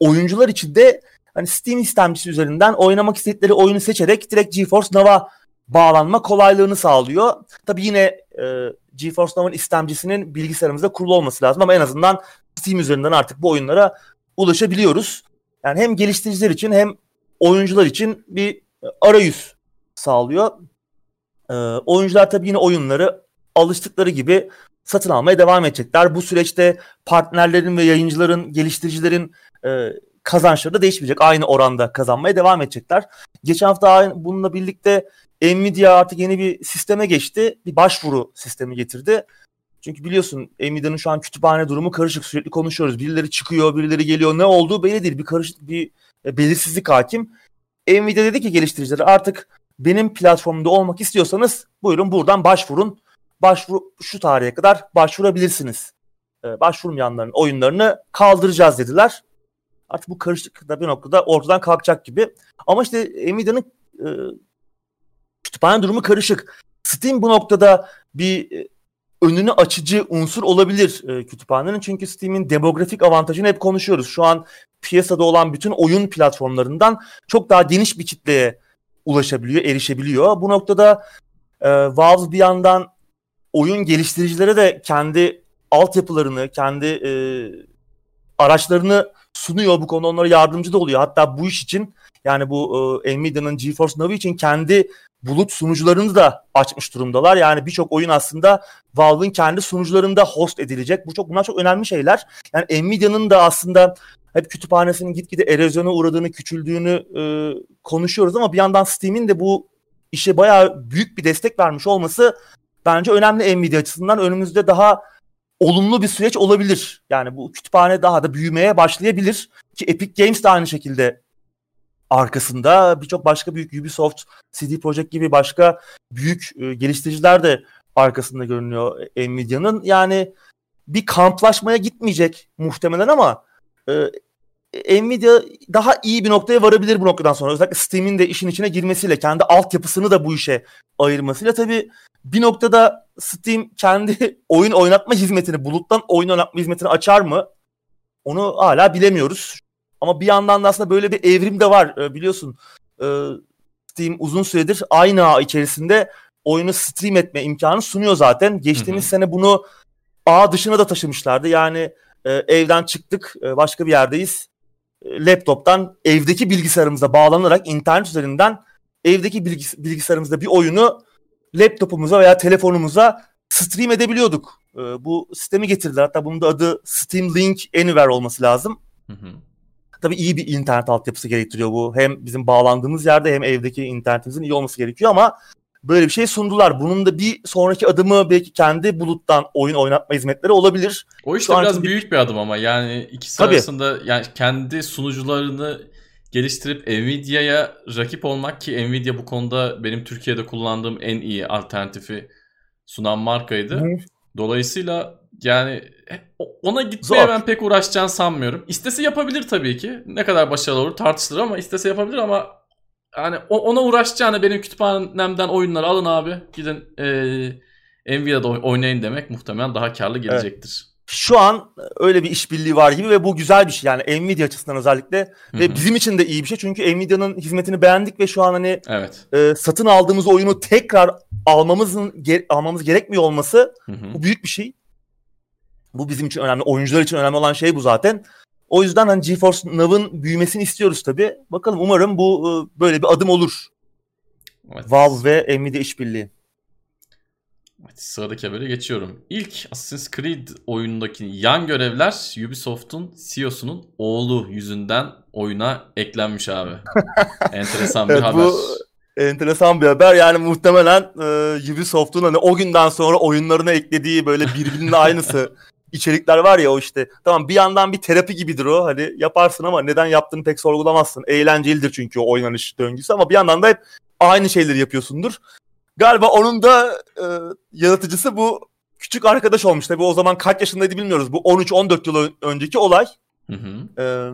oyuncular için de hani Steam istemcisi üzerinden oynamak istedikleri oyunu seçerek direkt GeForce Now'a bağlanma kolaylığını sağlıyor. Tabi yine e, GeForce Now'ın istemcisinin bilgisayarımızda kurulu olması lazım ama en azından Steam üzerinden artık bu oyunlara ulaşabiliyoruz. Yani hem geliştiriciler için hem oyuncular için bir arayüz sağlıyor. E, oyuncular tabii yine oyunları alıştıkları gibi satın almaya devam edecekler. Bu süreçte partnerlerin ve yayıncıların, geliştiricilerin e, kazançları da değişmeyecek. Aynı oranda kazanmaya devam edecekler. Geçen hafta bununla birlikte Nvidia artık yeni bir sisteme geçti. Bir başvuru sistemi getirdi. Çünkü biliyorsun Nvidia'nın şu an kütüphane durumu karışık. Sürekli konuşuyoruz. Birileri çıkıyor, birileri geliyor. Ne olduğu belli değil. Bir karışık bir e, belirsizlik hakim. Nvidia dedi ki geliştiricilere artık benim platformumda olmak istiyorsanız buyurun buradan başvurun. Başvuru şu tarihe kadar başvurabilirsiniz. Ee, başvurmayanların oyunlarını kaldıracağız dediler. Artık bu karışıklık da bir noktada ortadan kalkacak gibi. Ama işte Nvidia'nın e, kütüphane durumu karışık. Steam bu noktada bir e, önünü açıcı unsur olabilir e, kütüphanenin. Çünkü Steam'in demografik avantajını hep konuşuyoruz. Şu an piyasada olan bütün oyun platformlarından çok daha geniş bir kitleye ulaşabiliyor, erişebiliyor. Bu noktada e, Valve bir yandan oyun geliştiricilere de kendi altyapılarını, kendi e, araçlarını sunuyor. Bu konuda onlara yardımcı da oluyor. Hatta bu iş için yani bu e, Nvidia'nın GeForce Now için kendi bulut sunucularını da açmış durumdalar. Yani birçok oyun aslında Valve'ın kendi sunucularında host edilecek. Bu çok bunlar çok önemli şeyler. Yani Nvidia'nın da aslında hep kütüphanesinin gitgide erozyona uğradığını, küçüldüğünü e, konuşuyoruz ama bir yandan Steam'in de bu işe bayağı büyük bir destek vermiş olması bence önemli Nvidia açısından. Önümüzde daha olumlu bir süreç olabilir. Yani bu kütüphane daha da büyümeye başlayabilir. Ki Epic Games de aynı şekilde arkasında birçok başka büyük Ubisoft, CD Projekt gibi başka büyük e, geliştiriciler de arkasında görünüyor Nvidia'nın. Yani bir kamplaşmaya gitmeyecek muhtemelen ama e, Nvidia daha iyi bir noktaya varabilir bu noktadan sonra. Özellikle Steam'in de işin içine girmesiyle, kendi altyapısını da bu işe ayırmasıyla tabii bir noktada Steam kendi oyun oynatma hizmetini, buluttan oyun oynatma hizmetini açar mı? Onu hala bilemiyoruz. Ama bir yandan da aslında böyle bir evrim de var e, biliyorsun. E, Steam uzun süredir aynı ağ içerisinde oyunu stream etme imkanı sunuyor zaten. Geçtiğimiz Hı-hı. sene bunu ağ dışına da taşımışlardı. Yani e, evden çıktık başka bir yerdeyiz. Laptop'tan evdeki bilgisayarımıza bağlanarak internet üzerinden evdeki bilgis- bilgisayarımızda bir oyunu laptopumuza veya telefonumuza stream edebiliyorduk. bu sistemi getirdiler. Hatta bunun da adı Steam Link Anywhere olması lazım. Hı hı. Tabii iyi bir internet altyapısı gerektiriyor bu. Hem bizim bağlandığımız yerde hem evdeki internetimizin iyi olması gerekiyor ama böyle bir şey sundular. Bunun da bir sonraki adımı belki kendi buluttan oyun oynatma hizmetleri olabilir. O işte Şu biraz bir... büyük bir adım ama yani ikisi Tabii. arasında yani kendi sunucularını geliştirip Nvidia'ya rakip olmak ki Nvidia bu konuda benim Türkiye'de kullandığım en iyi alternatifi sunan markaydı. Hı. Dolayısıyla yani ona gitmeye Zor. ben pek uğraşacağını sanmıyorum. İstese yapabilir tabii ki. Ne kadar başarılı olur tartışılır ama istese yapabilir ama yani ona uğraşacağını benim kütüphanemden oyunları alın abi. Gidin e, Nvidia'da oynayın demek muhtemelen daha karlı gelecektir. Evet. Şu an öyle bir işbirliği var gibi ve bu güzel bir şey yani Nvidia açısından özellikle Hı-hı. ve bizim için de iyi bir şey çünkü Nvidia'nın hizmetini beğendik ve şu an hani evet. e, satın aldığımız oyunu tekrar almamızın ge- almamız gerekmiyor olması Hı-hı. bu büyük bir şey. Bu bizim için önemli. Oyuncular için önemli olan şey bu zaten. O yüzden hani GeForce Now'ın büyümesini istiyoruz tabii. Bakalım umarım bu e, böyle bir adım olur. Evet. Valve ve Nvidia işbirliği. Evet, sıradaki habere geçiyorum. İlk Assassin's Creed oyunundaki yan görevler Ubisoft'un CEO'sunun oğlu yüzünden oyuna eklenmiş abi. Enteresan bir evet, haber. Bu enteresan bir haber. Yani muhtemelen e, Ubisoft'un hani o günden sonra oyunlarına eklediği böyle birbirinin aynısı içerikler var ya o işte. Tamam bir yandan bir terapi gibidir o. Hani yaparsın ama neden yaptığını pek sorgulamazsın. Eğlencelidir çünkü o oynanış döngüsü ama bir yandan da hep aynı şeyleri yapıyorsundur. Galiba onun da e, yaratıcısı bu küçük arkadaş olmuş. Tabii o zaman kaç yaşındaydı bilmiyoruz. Bu 13-14 yıl önceki olay. Hı hı. Ee,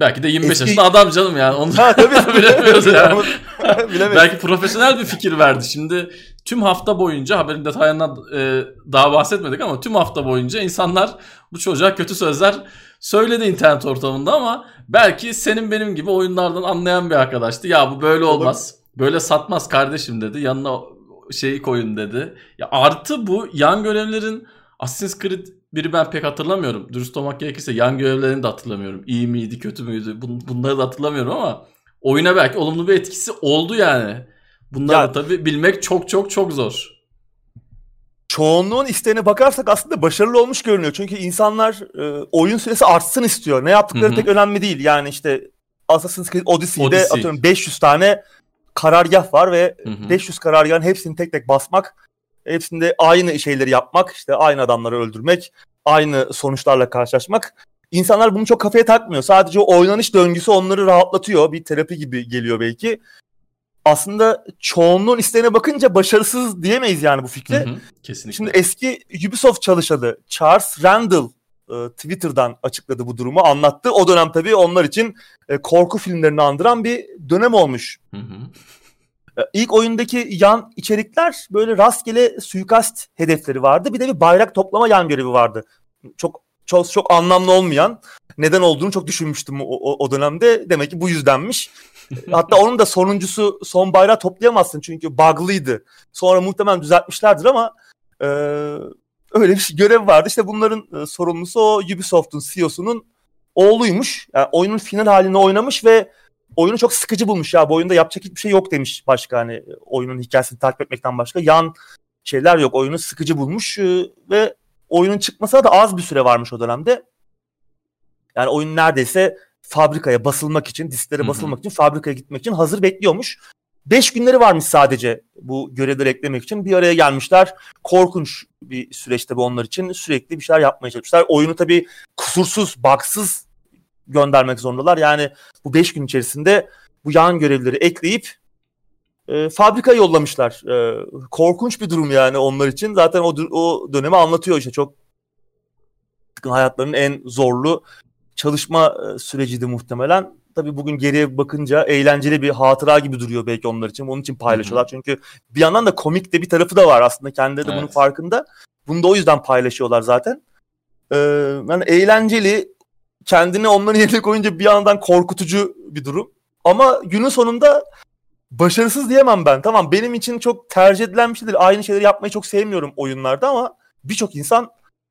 Belki de 25 Eski... yaşında adam canım yani. Onu ha, tabii. bilemiyoruz yani. Belki profesyonel bir fikir verdi. Şimdi tüm hafta boyunca haberin detaylarından e, daha bahsetmedik ama tüm hafta boyunca insanlar bu çocuğa kötü sözler söyledi internet ortamında ama belki senin benim gibi oyunlardan anlayan bir arkadaştı. Ya bu böyle olmaz. Böyle satmaz kardeşim dedi. Yanına şeyi koyun dedi. Ya artı bu yan görevlerin Assassin's Creed biri ben pek hatırlamıyorum. Dürüst olmak gerekirse yan görevlerini de hatırlamıyorum. İyi miydi kötü müydü bunları da hatırlamıyorum ama oyuna belki olumlu bir etkisi oldu yani. Bunları ya, tabii bilmek çok çok çok zor. Çoğunluğun isteğine bakarsak aslında başarılı olmuş görünüyor. Çünkü insanlar e, oyun süresi artsın istiyor. Ne yaptıkları Hı-hı. pek önemli değil. Yani işte Assassin's Creed Odyssey'de Odyssey. atıyorum 500 tane karargah var ve Hı-hı. 500 karargahın hepsini tek tek basmak Hepsinde aynı şeyleri yapmak, işte aynı adamları öldürmek, aynı sonuçlarla karşılaşmak. İnsanlar bunu çok kafaya takmıyor. Sadece o oynanış döngüsü onları rahatlatıyor. Bir terapi gibi geliyor belki. Aslında çoğunluğun isteğine bakınca başarısız diyemeyiz yani bu fikre. Hı hı, kesinlikle. Şimdi eski Ubisoft çalışanı Charles Randall e, Twitter'dan açıkladı bu durumu, anlattı. O dönem tabii onlar için e, korku filmlerini andıran bir dönem olmuş. Hı hı. Ee, ilk oyundaki yan içerikler böyle rastgele suikast hedefleri vardı. Bir de bir bayrak toplama yan görevi vardı. Çok çok çok anlamlı olmayan. Neden olduğunu çok düşünmüştüm o, o, dönemde. Demek ki bu yüzdenmiş. Hatta onun da sonuncusu son bayrağı toplayamazsın çünkü bug'lıydı. Sonra muhtemelen düzeltmişlerdir ama e, öyle bir şey, görev vardı. İşte bunların e, sorumlusu o Ubisoft'un CEO'sunun oğluymuş. Yani oyunun final halini oynamış ve oyunu çok sıkıcı bulmuş ya. Bu oyunda yapacak hiçbir şey yok demiş başka hani oyunun hikayesini takip etmekten başka. Yan şeyler yok. Oyunu sıkıcı bulmuş e, ve oyunun çıkmasına da az bir süre varmış o dönemde. Yani oyun neredeyse fabrikaya basılmak için, disklere basılmak için, fabrikaya gitmek için hazır bekliyormuş. Beş günleri varmış sadece bu görevleri eklemek için. Bir araya gelmişler. Korkunç bir süreçte bu onlar için. Sürekli bir şeyler yapmaya çalışmışlar. Oyunu tabii kusursuz, baksız göndermek zorundalar. Yani bu 5 gün içerisinde bu yan görevleri ekleyip e, fabrikaya yollamışlar. E, korkunç bir durum yani onlar için. Zaten o, o dönemi anlatıyor işte çok hayatlarının en zorlu çalışma e, süreciydi muhtemelen. Tabii bugün geriye bakınca eğlenceli bir hatıra gibi duruyor belki onlar için. Onun için paylaşıyorlar. Hı-hı. Çünkü bir yandan da komik de bir tarafı da var aslında. Kendileri de evet. bunun farkında. Bunu da o yüzden paylaşıyorlar zaten. Ee, yani eğlenceli, kendini onların yerine koyunca bir yandan korkutucu bir durum. Ama günün sonunda başarısız diyemem ben. Tamam benim için çok tercih edilen bir şeydir. Aynı şeyleri yapmayı çok sevmiyorum oyunlarda ama birçok insan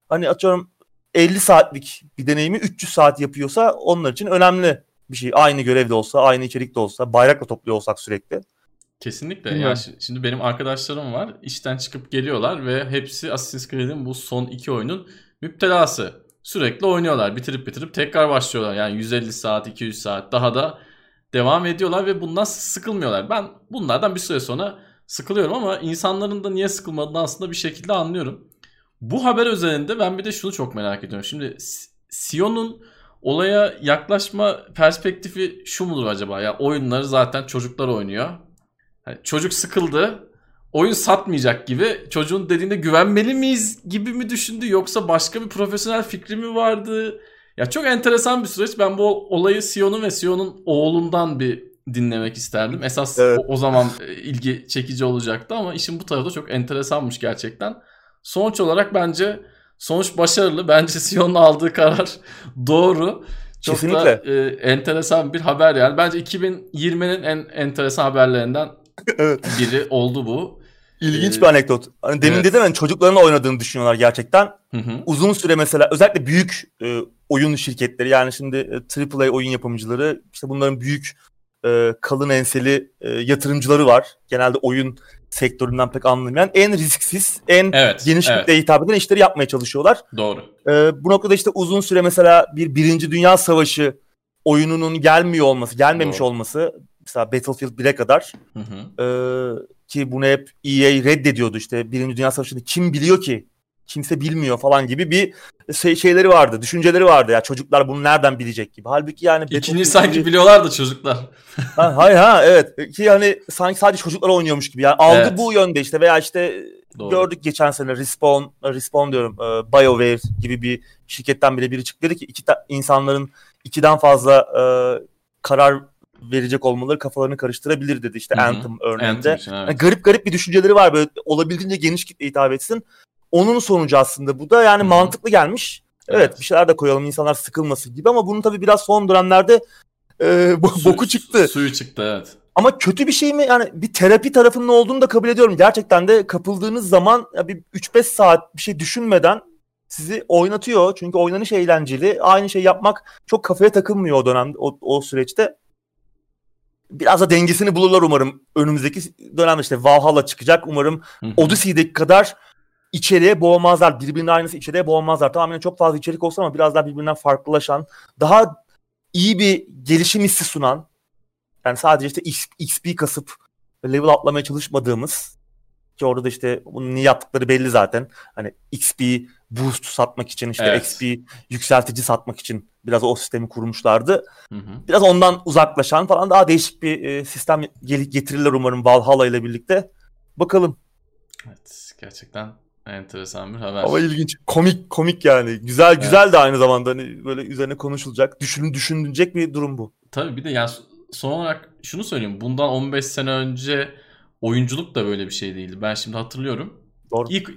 hani atıyorum 50 saatlik bir deneyimi 300 saat yapıyorsa onlar için önemli bir şey. Aynı görevde olsa, aynı içerikte olsa, bayrakla topluyor olsak sürekli. Kesinlikle. Bilmiyorum. Yani şimdi benim arkadaşlarım var. İşten çıkıp geliyorlar ve hepsi Assassin's Creed'in bu son iki oyunun müptelası sürekli oynuyorlar. Bitirip bitirip tekrar başlıyorlar. Yani 150 saat, 200 saat daha da devam ediyorlar ve bundan sıkılmıyorlar. Ben bunlardan bir süre sonra sıkılıyorum ama insanların da niye sıkılmadığını aslında bir şekilde anlıyorum. Bu haber üzerinde ben bir de şunu çok merak ediyorum. Şimdi Sion'un olaya yaklaşma perspektifi şu mudur acaba? Ya oyunları zaten çocuklar oynuyor. Yani çocuk sıkıldı oyun satmayacak gibi çocuğun dediğinde güvenmeli miyiz gibi mi düşündü yoksa başka bir profesyonel fikri mi vardı? Ya çok enteresan bir süreç. Ben bu olayı Sion'un ve Sion'un oğlundan bir dinlemek isterdim. Esas evet. o, o zaman e, ilgi çekici olacaktı ama işin bu tarafı da çok enteresanmış gerçekten. Sonuç olarak bence sonuç başarılı. Bence Sion'un aldığı karar doğru. Çok Kesinlikle. da e, enteresan bir haber yani. Bence 2020'nin en enteresan haberlerinden evet. biri oldu bu. İlginç ee, bir anekdot. Hani demin evet. dedim hani çocuklarına oynadığını düşünüyorlar gerçekten. Hı hı. Uzun süre mesela özellikle büyük e, oyun şirketleri yani şimdi e, AAA oyun yapımcıları işte bunların büyük e, kalın enseli e, yatırımcıları var. Genelde oyun sektöründen pek anlamayan en risksiz, en evet, geniş evet. kitleye hitap eden işleri yapmaya çalışıyorlar. Doğru. E, bu noktada işte uzun süre mesela bir Birinci Dünya Savaşı oyununun gelmiyor olması, gelmemiş Doğru. olması mesela Battlefield 1'e kadar hı hı. E, ki bunu hep EA reddediyordu işte Birinci Dünya Savaşı'nda kim biliyor ki kimse bilmiyor falan gibi bir şey, şeyleri vardı, düşünceleri vardı ya çocuklar bunu nereden bilecek gibi. Halbuki yani ikinci sanki gibi... biliyorlar da çocuklar. ha, hayır ha evet ki hani sanki sadece çocuklar oynuyormuş gibi. Yani algı evet. bu yönde işte veya işte Doğru. gördük geçen sene Respawn Respawn diyorum e, BioWare gibi bir şirketten bile biri çıktı dedi ki iki ta- insanların ikiden fazla e, karar verecek olmaları kafalarını karıştırabilir dedi işte Hı-hı. Anthem örneğinde. Anthem, evet. yani garip garip bir düşünceleri var böyle olabildiğince geniş kitle hitap etsin. Onun sonucu aslında bu da yani Hı-hı. mantıklı gelmiş. Evet. evet bir şeyler de koyalım insanlar sıkılmasın gibi ama bunun tabii biraz son dönemlerde e, Su, boku çıktı. Suyu çıktı evet. Ama kötü bir şey mi? Yani bir terapi tarafının olduğunu da kabul ediyorum. Gerçekten de kapıldığınız zaman bir 3-5 saat bir şey düşünmeden sizi oynatıyor. Çünkü oynanış eğlenceli. Aynı şey yapmak çok kafaya takılmıyor o dönemde, o, o süreçte. Biraz da dengesini bulurlar umarım. Önümüzdeki dönemde işte Valhalla çıkacak. Umarım Odyssey'deki kadar içeriye boğmazlar. Birbirinin aynısı içeriye boğmazlar. Tamamen çok fazla içerik olsa ama biraz daha birbirinden farklılaşan, daha iyi bir gelişim hissi sunan, yani sadece işte XP kasıp level atlamaya çalışmadığımız ki orada da işte bunun niye yaptıkları belli zaten. Hani XP boost satmak için işte evet. XP yükseltici satmak için biraz o sistemi kurmuşlardı. Hı hı. Biraz ondan uzaklaşan falan daha değişik bir e, sistem getirirler umarım Valhalla ile birlikte. Bakalım. Evet gerçekten enteresan bir haber. Ama ilginç. Komik komik yani. Güzel güzel evet. de aynı zamanda hani böyle üzerine konuşulacak, düşün düşünülecek bir durum bu. Tabii bir de yani son olarak şunu söyleyeyim. Bundan 15 sene önce oyunculuk da böyle bir şey değildi. Ben şimdi hatırlıyorum. Doğru. İlk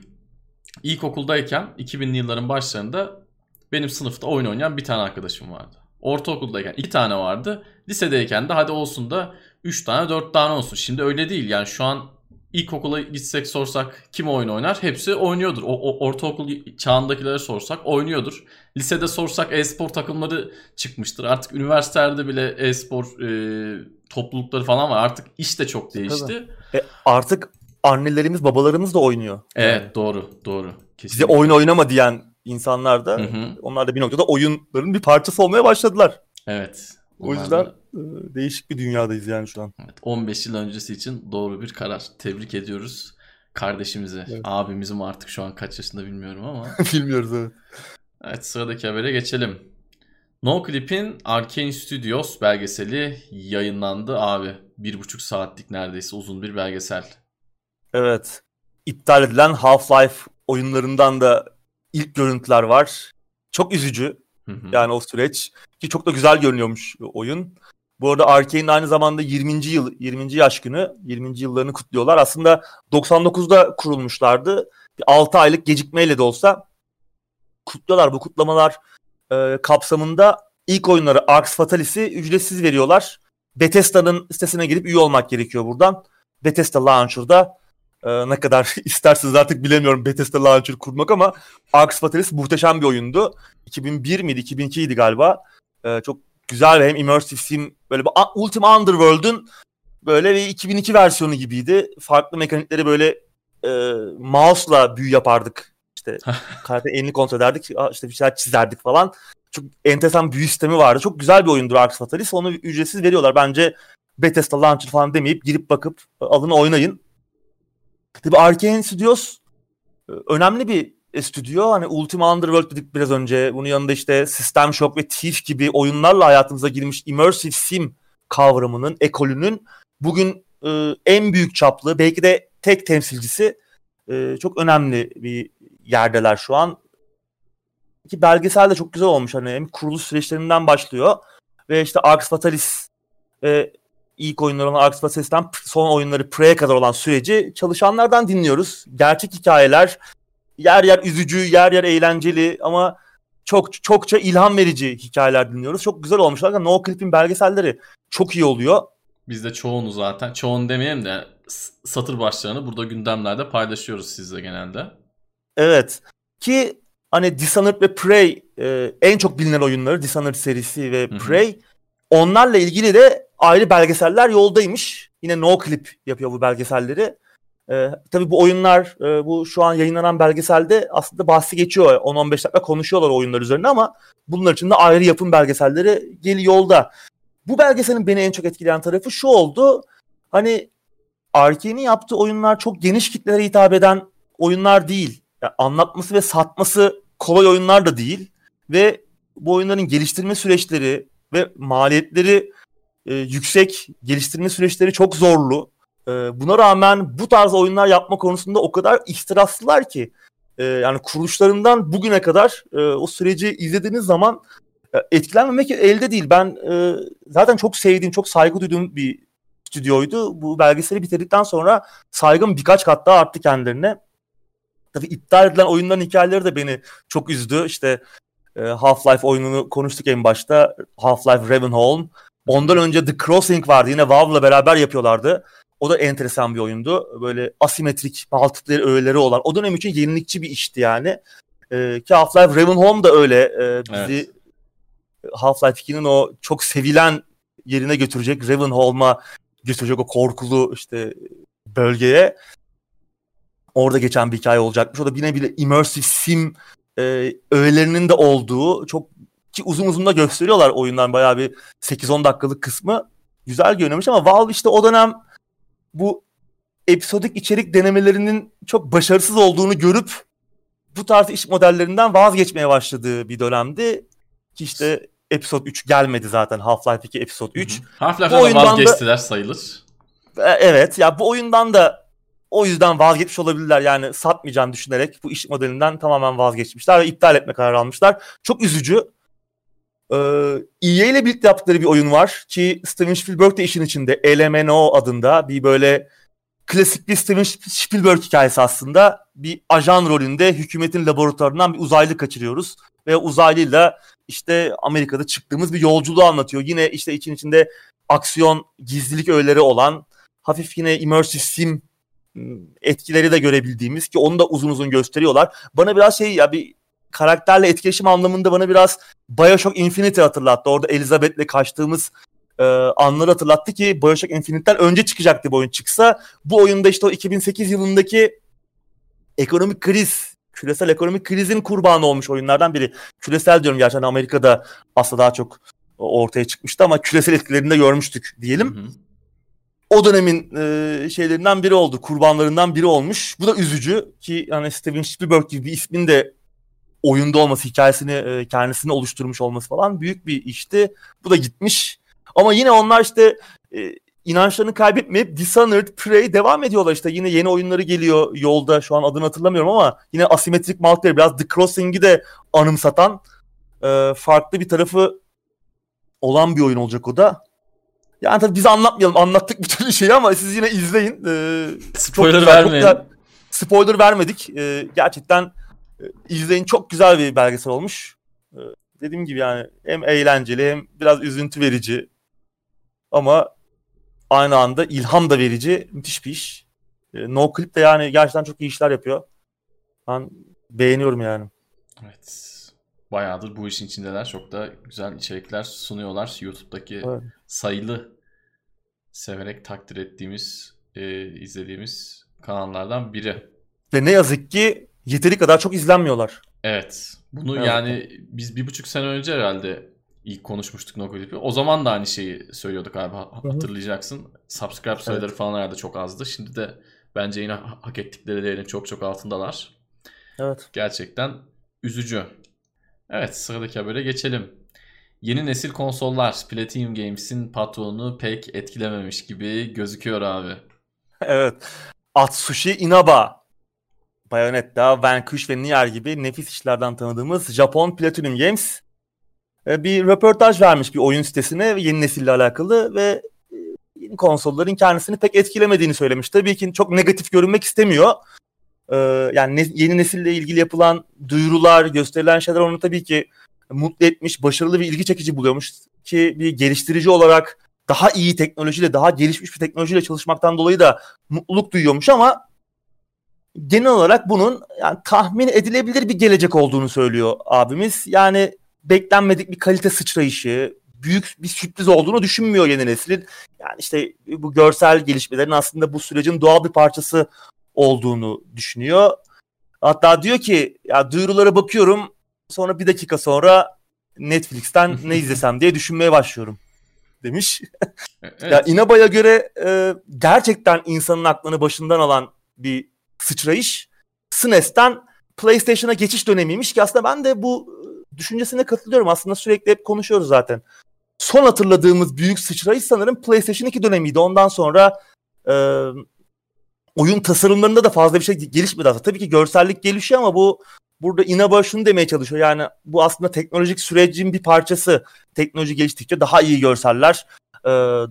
ilkokuldayken 2000'li yılların başlarında benim sınıfta oyun oynayan bir tane arkadaşım vardı. Ortaokuldayken iki tane vardı. Lisedeyken de hadi olsun da 3 tane 4 tane olsun. Şimdi öyle değil. Yani şu an ilkokula gitsek sorsak kim oyun oynar? Hepsi oynuyordur. O, o ortaokul çağındakilere sorsak oynuyordur. Lisede sorsak e-spor takımları çıkmıştır. Artık üniversitelerde bile e-spor e, toplulukları falan var. Artık iş de çok değişti. E, artık annelerimiz babalarımız da oynuyor. Evet yani. doğru doğru. Kesinlikle. Bize oyun oynama diyen insanlar da hı hı. onlar da bir noktada oyunların bir parçası olmaya başladılar. Evet. O yüzden da... E, değişik bir dünyadayız yani şu an. Evet, 15 yıl öncesi için doğru bir karar. Tebrik ediyoruz kardeşimizi. Evet. Abimizim artık şu an kaç yaşında bilmiyorum ama. Bilmiyoruz evet. Evet sıradaki habere geçelim. No Clip'in Arkane Studios belgeseli yayınlandı abi. Bir buçuk saatlik neredeyse uzun bir belgesel. Evet. İptal edilen Half-Life oyunlarından da ilk görüntüler var. Çok üzücü. Hı hı. Yani o süreç. Ki çok da güzel görünüyormuş oyun. Bu arada Arkane'in aynı zamanda 20. yıl 20. yaş günü, 20. yıllarını kutluyorlar. Aslında 99'da kurulmuşlardı. Bir 6 aylık gecikmeyle de olsa kutluyorlar. Bu kutlamalar e, kapsamında ilk oyunları Arx Fatalis'i ücretsiz veriyorlar. Bethesda'nın sitesine girip üye olmak gerekiyor buradan. Bethesda Launcher'da e, ne kadar isterseniz artık bilemiyorum Bethesda Launcher kurmak ama Arx Fatalis muhteşem bir oyundu. 2001 miydi 2002 idi galiba. E, çok güzel ve hem immersive sim böyle bir Ultima Underworld'un böyle bir 2002 versiyonu gibiydi. Farklı mekanikleri böyle e, mouse'la büyü yapardık. İşte karakter elini kontrol ederdik. işte bir şeyler çizerdik falan. Çok enteresan büyü sistemi vardı. Çok güzel bir oyundur Arx Fatalis. Onu ücretsiz veriyorlar. Bence Bethesda Launcher falan demeyip girip bakıp alın oynayın. Tabii Arkane Studios e, önemli bir stüdyo. Hani Ultima Underworld dedik biraz önce. Bunun yanında işte System Shock ve Thief gibi oyunlarla hayatımıza girmiş immersive sim kavramının, ekolünün bugün e, en büyük çaplı, belki de tek temsilcisi e, çok önemli bir yerdeler şu an. Ki belgesel de çok güzel olmuş. Hani hem kuruluş süreçlerinden başlıyor ve işte Arx Fatalis ve ilk oyunlar olan Arx Fatalis'ten son oyunları Prey'e kadar olan süreci çalışanlardan dinliyoruz. Gerçek hikayeler, yer yer üzücü, yer yer eğlenceli ama çok çokça ilham verici hikayeler dinliyoruz. Çok güzel olmuşlar. No Clip'in belgeselleri çok iyi oluyor. Biz de çoğunu zaten, çoğunu demeyelim de satır başlarını burada gündemlerde paylaşıyoruz sizle genelde. Evet. Ki hani Dishonored ve Prey e, en çok bilinen oyunları Dishonored serisi ve Prey. Hı-hı. Onlarla ilgili de ayrı belgeseller yoldaymış. Yine No Clip yapıyor bu belgeselleri. Ee, tabii bu oyunlar, e, bu şu an yayınlanan belgeselde aslında bahsi geçiyor. 10-15 dakika konuşuyorlar oyunlar üzerine ama bunlar için de ayrı yapım belgeselleri geliyor yolda. Bu belgeselin beni en çok etkileyen tarafı şu oldu. Hani Arkane'in yaptığı oyunlar çok geniş kitlere hitap eden oyunlar değil. yani anlatması ve satması kolay oyunlar da değil ve bu oyunların geliştirme süreçleri ve maliyetleri e, yüksek, geliştirme süreçleri çok zorlu. E, buna rağmen bu tarz oyunlar yapma konusunda o kadar ihtiraslılar ki e, yani kuruluşlarından bugüne kadar e, o süreci izlediğiniz zaman e, etkilenmemek elde değil. Ben e, zaten çok sevdiğim, çok saygı duyduğum bir stüdyoydu. Bu belgeseli bitirdikten sonra saygım birkaç kat daha arttı kendilerine. Tabii iptal edilen oyunların hikayeleri de beni çok üzdü. İşte e, Half-Life oyununu konuştuk en başta. Half-Life Ravenholm. Ondan önce The Crossing vardı. Yine Valve'la beraber yapıyorlardı. O da enteresan bir oyundu. Böyle asimetrik, multiplayer öğeleri olan. O dönem için yenilikçi bir işti yani. Ee, ki Half-Life Ravenholm da öyle. Ee, bizi evet. Half-Life 2'nin o çok sevilen yerine götürecek. Ravenholm'a götürecek o korkulu işte bölgeye. Orada geçen bir hikaye olacakmış. O da yine bile immersive sim e, öğelerinin de olduğu çok ki uzun uzun da gösteriyorlar oyundan bayağı bir 8-10 dakikalık kısmı. Güzel görünüyormuş ama Valve işte o dönem bu episodik içerik denemelerinin çok başarısız olduğunu görüp bu tarz iş modellerinden vazgeçmeye başladığı bir dönemdi. Ki işte Episode 3 gelmedi zaten Half-Life 2 Episode 3. Half-Life'dan vazgeçtiler da, sayılır. E, evet ya bu oyundan da o yüzden vazgeçmiş olabilirler. Yani satmayacağını düşünerek bu iş modelinden tamamen vazgeçmişler ve iptal etme kararı almışlar. Çok üzücü. Ee, EA ile birlikte yaptıkları bir oyun var ki Steven Spielberg de işin içinde. LMNO adında bir böyle klasik bir Steven Spielberg hikayesi aslında. Bir ajan rolünde hükümetin laboratuvarından bir uzaylı kaçırıyoruz. Ve uzaylıyla işte Amerika'da çıktığımız bir yolculuğu anlatıyor. Yine işte için içinde aksiyon, gizlilik öğeleri olan hafif yine immersive sim ıı, etkileri de görebildiğimiz ki onu da uzun uzun gösteriyorlar. Bana biraz şey ya bir karakterle etkileşim anlamında bana biraz Bioshock Infinite hatırlattı. Orada Elizabeth'le kaçtığımız e, anları hatırlattı ki Bioshock Infinite'den önce çıkacaktı bu oyun çıksa. Bu oyunda işte o 2008 yılındaki ekonomik kriz, küresel ekonomik krizin kurbanı olmuş oyunlardan biri. Küresel diyorum gerçekten Amerika'da aslında daha çok ortaya çıkmıştı ama küresel etkilerini de görmüştük diyelim. Hı hı. O dönemin e, şeylerinden biri oldu, kurbanlarından biri olmuş. Bu da üzücü ki yani Steven Spielberg gibi bir ismin de oyunda olması, hikayesini e, kendisini oluşturmuş olması falan büyük bir işti. Bu da gitmiş. Ama yine onlar işte e, inançlarını kaybetmeyip Dishonored, Prey devam ediyorlar işte. Yine yeni oyunları geliyor yolda. Şu an adını hatırlamıyorum ama yine asimetrik multiplayer biraz The Crossing'i de anımsatan e, farklı bir tarafı olan bir oyun olacak o da. Yani tabii biz anlatmayalım. Anlattık bir türlü şeyi ama siz yine izleyin. Ee, spoiler güzel, vermeyin. Güzel, spoiler vermedik. Ee, gerçekten izleyin çok güzel bir belgesel olmuş. Ee, dediğim gibi yani hem eğlenceli hem biraz üzüntü verici. Ama aynı anda ilham da verici. Müthiş bir iş. Ee, no Clip de yani gerçekten çok iyi işler yapıyor. Ben beğeniyorum yani. Evet. Bayağıdır bu işin içindeler. Çok da güzel içerikler sunuyorlar. YouTube'daki evet. sayılı severek takdir ettiğimiz, e, izlediğimiz kanallardan biri. Ve ne yazık ki yeteri kadar çok izlenmiyorlar. Evet. Bunu evet. yani biz bir buçuk sene önce herhalde ilk konuşmuştuk Noclip'i. O zaman da aynı şeyi söylüyorduk abi hatırlayacaksın. Hı-hı. Subscribe sayıları evet. falan herhalde çok azdı. Şimdi de bence yine hak ettikleri değerin çok çok altındalar. Evet. Gerçekten üzücü. Evet sıradaki habere geçelim. Yeni nesil konsollar Platinum Games'in patronu pek etkilememiş gibi gözüküyor abi. evet. Atsushi Inaba Bayonetta, Vanquish ve Nier gibi nefis işlerden tanıdığımız Japon Platinum Games e, bir röportaj vermiş bir oyun sitesine yeni nesille alakalı ve e, yeni konsolların kendisini pek etkilemediğini söylemiş. Tabii ki çok negatif görünmek istemiyor. Ee, yani yeni nesille ilgili yapılan duyurular, gösterilen şeyler onu tabii ki mutlu etmiş, başarılı ve ilgi çekici buluyormuş ki bir geliştirici olarak daha iyi teknolojiyle, daha gelişmiş bir teknolojiyle çalışmaktan dolayı da mutluluk duyuyormuş ama genel olarak bunun yani tahmin edilebilir bir gelecek olduğunu söylüyor abimiz. Yani beklenmedik bir kalite sıçrayışı, büyük bir sürpriz olduğunu düşünmüyor yeni neslin. Yani işte bu görsel gelişmelerin aslında bu sürecin doğal bir parçası olduğunu düşünüyor. Hatta diyor ki ya duyurulara bakıyorum sonra bir dakika sonra Netflix'ten ne izlesem diye düşünmeye başlıyorum demiş. E, evet. ya Inaba'ya göre e, gerçekten insanın aklını başından alan bir sıçrayış SNES'ten PlayStation'a geçiş dönemiymiş ki aslında ben de bu e, düşüncesine katılıyorum. Aslında sürekli hep konuşuyoruz zaten. Son hatırladığımız büyük sıçrayış sanırım PlayStation 2 dönemiydi. Ondan sonra e, oyun tasarımlarında da fazla bir şey gelişmedi aslında. Tabii ki görsellik gelişiyor ama bu burada Inaba şunu demeye çalışıyor. Yani bu aslında teknolojik sürecin bir parçası. Teknoloji geliştikçe daha iyi görseller,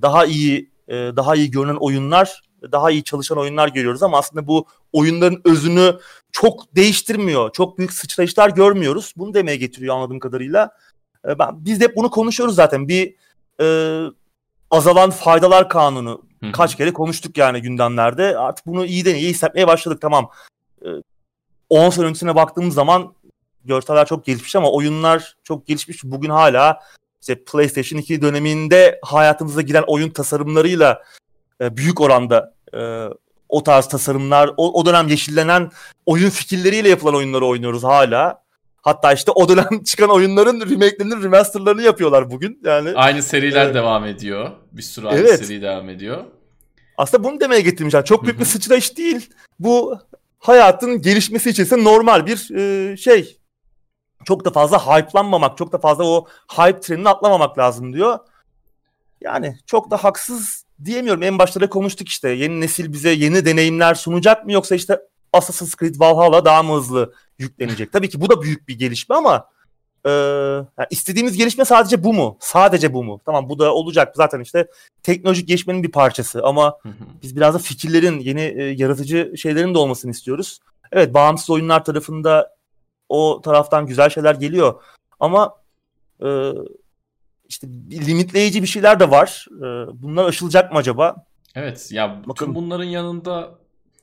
daha iyi daha iyi görünen oyunlar, daha iyi çalışan oyunlar görüyoruz ama aslında bu oyunların özünü çok değiştirmiyor. Çok büyük sıçrayışlar görmüyoruz. Bunu demeye getiriyor anladığım kadarıyla. E, ben, biz de hep bunu konuşuyoruz zaten. Bir e, azalan faydalar kanunu Hı-hı. kaç kere konuştuk yani gündemlerde. Artık bunu iyiden iyi hissetmeye başladık tamam. E, 10 sene öncesine baktığımız zaman görseller çok gelişmiş ama oyunlar çok gelişmiş. Bugün hala işte PlayStation 2 döneminde hayatımıza giren oyun tasarımlarıyla e, büyük oranda e, o tarz tasarımlar, o, o dönem yeşillenen oyun fikirleriyle yapılan oyunları oynuyoruz hala. Hatta işte o dönem çıkan oyunların remake'lerinin remasterlarını yapıyorlar bugün. Yani aynı seriler evet. devam ediyor. Bir sürü aynı evet. seri devam ediyor. Aslında bunu demeye getirmişler. Çok büyük bir sıçrayış değil. Bu hayatın gelişmesi için normal bir e, şey. Çok da fazla hype'lanmamak, çok da fazla o hype trenini atlamamak lazım diyor. Yani çok da haksız diyemiyorum. En başta da konuştuk işte. Yeni nesil bize yeni deneyimler sunacak mı yoksa işte Assassin's Creed Valhalla daha mı hızlı yüklenecek? Tabii ki bu da büyük bir gelişme ama e, yani istediğimiz gelişme sadece bu mu? Sadece bu mu? Tamam bu da olacak. Zaten işte teknolojik gelişmenin bir parçası ama biz biraz da fikirlerin, yeni e, yaratıcı şeylerin de olmasını istiyoruz. Evet bağımsız oyunlar tarafında o taraftan güzel şeyler geliyor ama e, işte limitleyici bir şeyler de var. E, bunlar aşılacak mı acaba? Evet ya bütün bunların yanında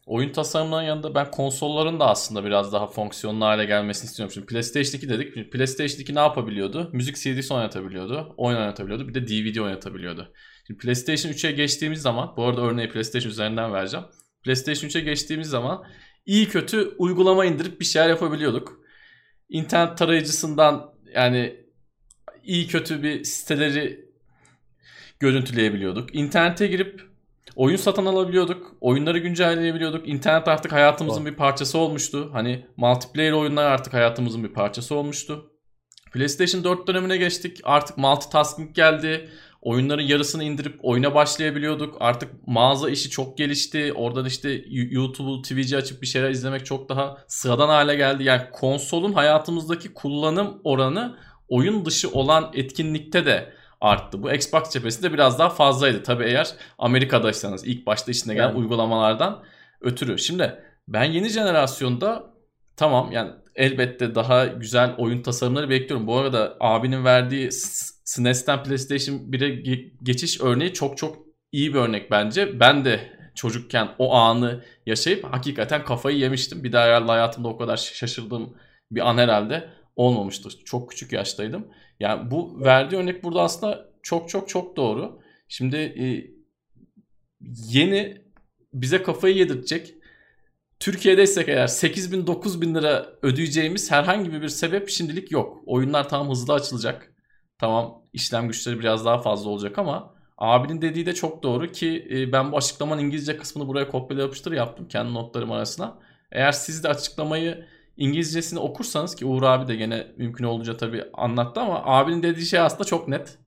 oyun tasarımlarının yanında ben konsolların da aslında biraz daha fonksiyonlu hale gelmesini istiyorum. Şimdi PlayStation 2 dedik. PlayStation 2 ne yapabiliyordu? Müzik CD'si oynatabiliyordu. Oyun oynatabiliyordu. Bir de DVD oynatabiliyordu. Şimdi PlayStation 3'e geçtiğimiz zaman bu arada örneği PlayStation üzerinden vereceğim. PlayStation 3'e geçtiğimiz zaman iyi kötü uygulama indirip bir şeyler yapabiliyorduk. İnternet tarayıcısından yani iyi kötü bir siteleri görüntüleyebiliyorduk. İnternete girip oyun satın alabiliyorduk. Oyunları güncelleyebiliyorduk. İnternet artık hayatımızın bir parçası olmuştu. Hani multiplayer oyunlar artık hayatımızın bir parçası olmuştu. PlayStation 4 dönemine geçtik. Artık multitasking geldi. Oyunların yarısını indirip oyuna başlayabiliyorduk. Artık mağaza işi çok gelişti. Oradan işte YouTube'u, Twitch'i açıp bir şeyler izlemek çok daha sıradan hale geldi. Yani konsolun hayatımızdaki kullanım oranı oyun dışı olan etkinlikte de arttı. Bu Xbox cephesinde biraz daha fazlaydı. Tabi eğer Amerika'daysanız ilk başta içine gelen yani. uygulamalardan ötürü. Şimdi ben yeni jenerasyonda tamam yani elbette daha güzel oyun tasarımları bekliyorum. Bu arada abinin verdiği SNES'ten PlayStation 1'e geçiş örneği çok çok iyi bir örnek bence. Ben de çocukken o anı yaşayıp hakikaten kafayı yemiştim. Bir daha herhalde hayatımda o kadar şaşırdığım bir an herhalde olmamıştır. Çok küçük yaştaydım. Yani bu verdiği örnek burada aslında çok çok çok doğru. Şimdi e, yeni bize kafayı yedirtecek Türkiye'deysek eğer 8 bin 9 bin lira ödeyeceğimiz herhangi bir sebep şimdilik yok. Oyunlar tam hızlı açılacak. Tamam işlem güçleri biraz daha fazla olacak ama abinin dediği de çok doğru ki e, ben bu açıklamanın İngilizce kısmını buraya kopyala yapıştır yaptım kendi notlarım arasına. Eğer siz de açıklamayı İngilizcesini okursanız ki Uğur abi de gene mümkün olunca tabii anlattı ama abinin dediği şey aslında çok net.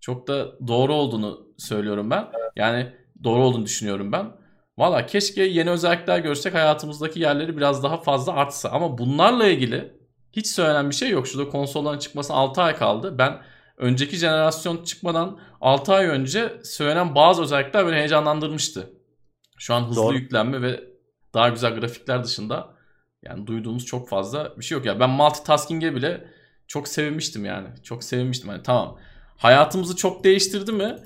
Çok da doğru olduğunu söylüyorum ben. Yani doğru olduğunu düşünüyorum ben. Valla keşke yeni özellikler görsek hayatımızdaki yerleri biraz daha fazla artsa. Ama bunlarla ilgili hiç söylenen bir şey yok. Şurada konsolların çıkmasına 6 ay kaldı. Ben önceki jenerasyon çıkmadan 6 ay önce söylenen bazı özellikler beni heyecanlandırmıştı. Şu an hızlı Doğru. yüklenme ve daha güzel grafikler dışında yani duyduğumuz çok fazla bir şey yok. Ya yani ben multitasking'e bile çok sevinmiştim yani. Çok sevinmiştim. Yani tamam. Hayatımızı çok değiştirdi mi?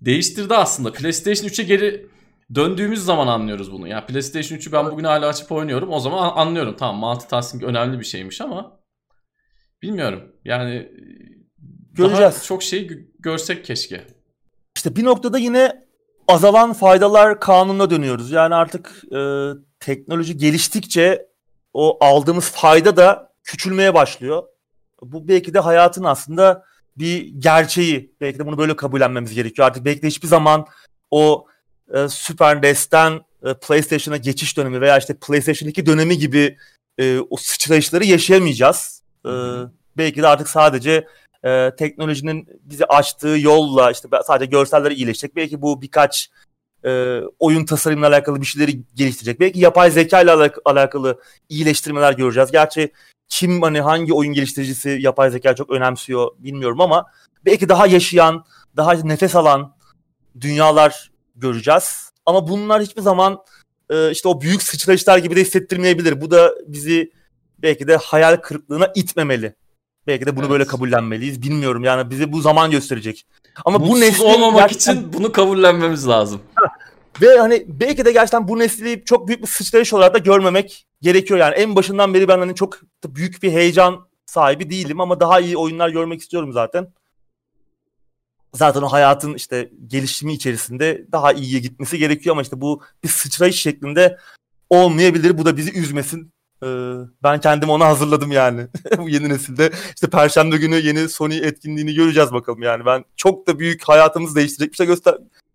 Değiştirdi aslında. PlayStation 3'e geri döndüğümüz zaman anlıyoruz bunu. Yani PlayStation 3'ü ben bugün hala açıp oynuyorum. O zaman anlıyorum. Tamam multitasking önemli bir şeymiş ama bilmiyorum. Yani göreceğiz. Daha çok şey görsek keşke. İşte bir noktada yine azalan faydalar kanununa dönüyoruz. Yani artık e, teknoloji geliştikçe o aldığımız fayda da küçülmeye başlıyor. Bu belki de hayatın aslında bir gerçeği. Belki de bunu böyle kabullenmemiz gerekiyor. Artık belki de hiçbir zaman o e, Super NES'ten e, PlayStation'a geçiş dönemi veya işte PlayStation 2 dönemi gibi e, o sıçrayışları yaşayamayacağız. E, belki de artık sadece e, teknolojinin bizi açtığı yolla işte sadece görselleri iyileşecek. Belki bu birkaç e, oyun tasarımıyla alakalı bir şeyleri geliştirecek. Belki yapay zeka ile alak- alakalı iyileştirmeler göreceğiz. Gerçi kim hani hangi oyun geliştiricisi yapay zeka çok önemsiyor bilmiyorum ama belki daha yaşayan, daha nefes alan dünyalar göreceğiz. Ama bunlar hiçbir zaman e, işte o büyük sıçrayışlar gibi de hissettirmeyebilir. Bu da bizi belki de hayal kırıklığına itmemeli. Belki de bunu evet. böyle kabullenmeliyiz. Bilmiyorum yani bize bu zaman gösterecek. Ama Mutsuz bu neslin olmamak gerçekten... için bunu kabullenmemiz lazım. Ve hani belki de gerçekten bu nesli çok büyük bir sıçrayış olarak da görmemek gerekiyor. Yani en başından beri ben hani çok büyük bir heyecan sahibi değilim ama daha iyi oyunlar görmek istiyorum zaten. Zaten o hayatın işte gelişimi içerisinde daha iyiye gitmesi gerekiyor ama işte bu bir sıçrayış şeklinde olmayabilir. Bu da bizi üzmesin. Ee, ben kendimi ona hazırladım yani. Bu yeni nesilde işte Perşembe günü yeni Sony etkinliğini göreceğiz bakalım yani. Ben çok da büyük hayatımızı değiştirecek bir şey göster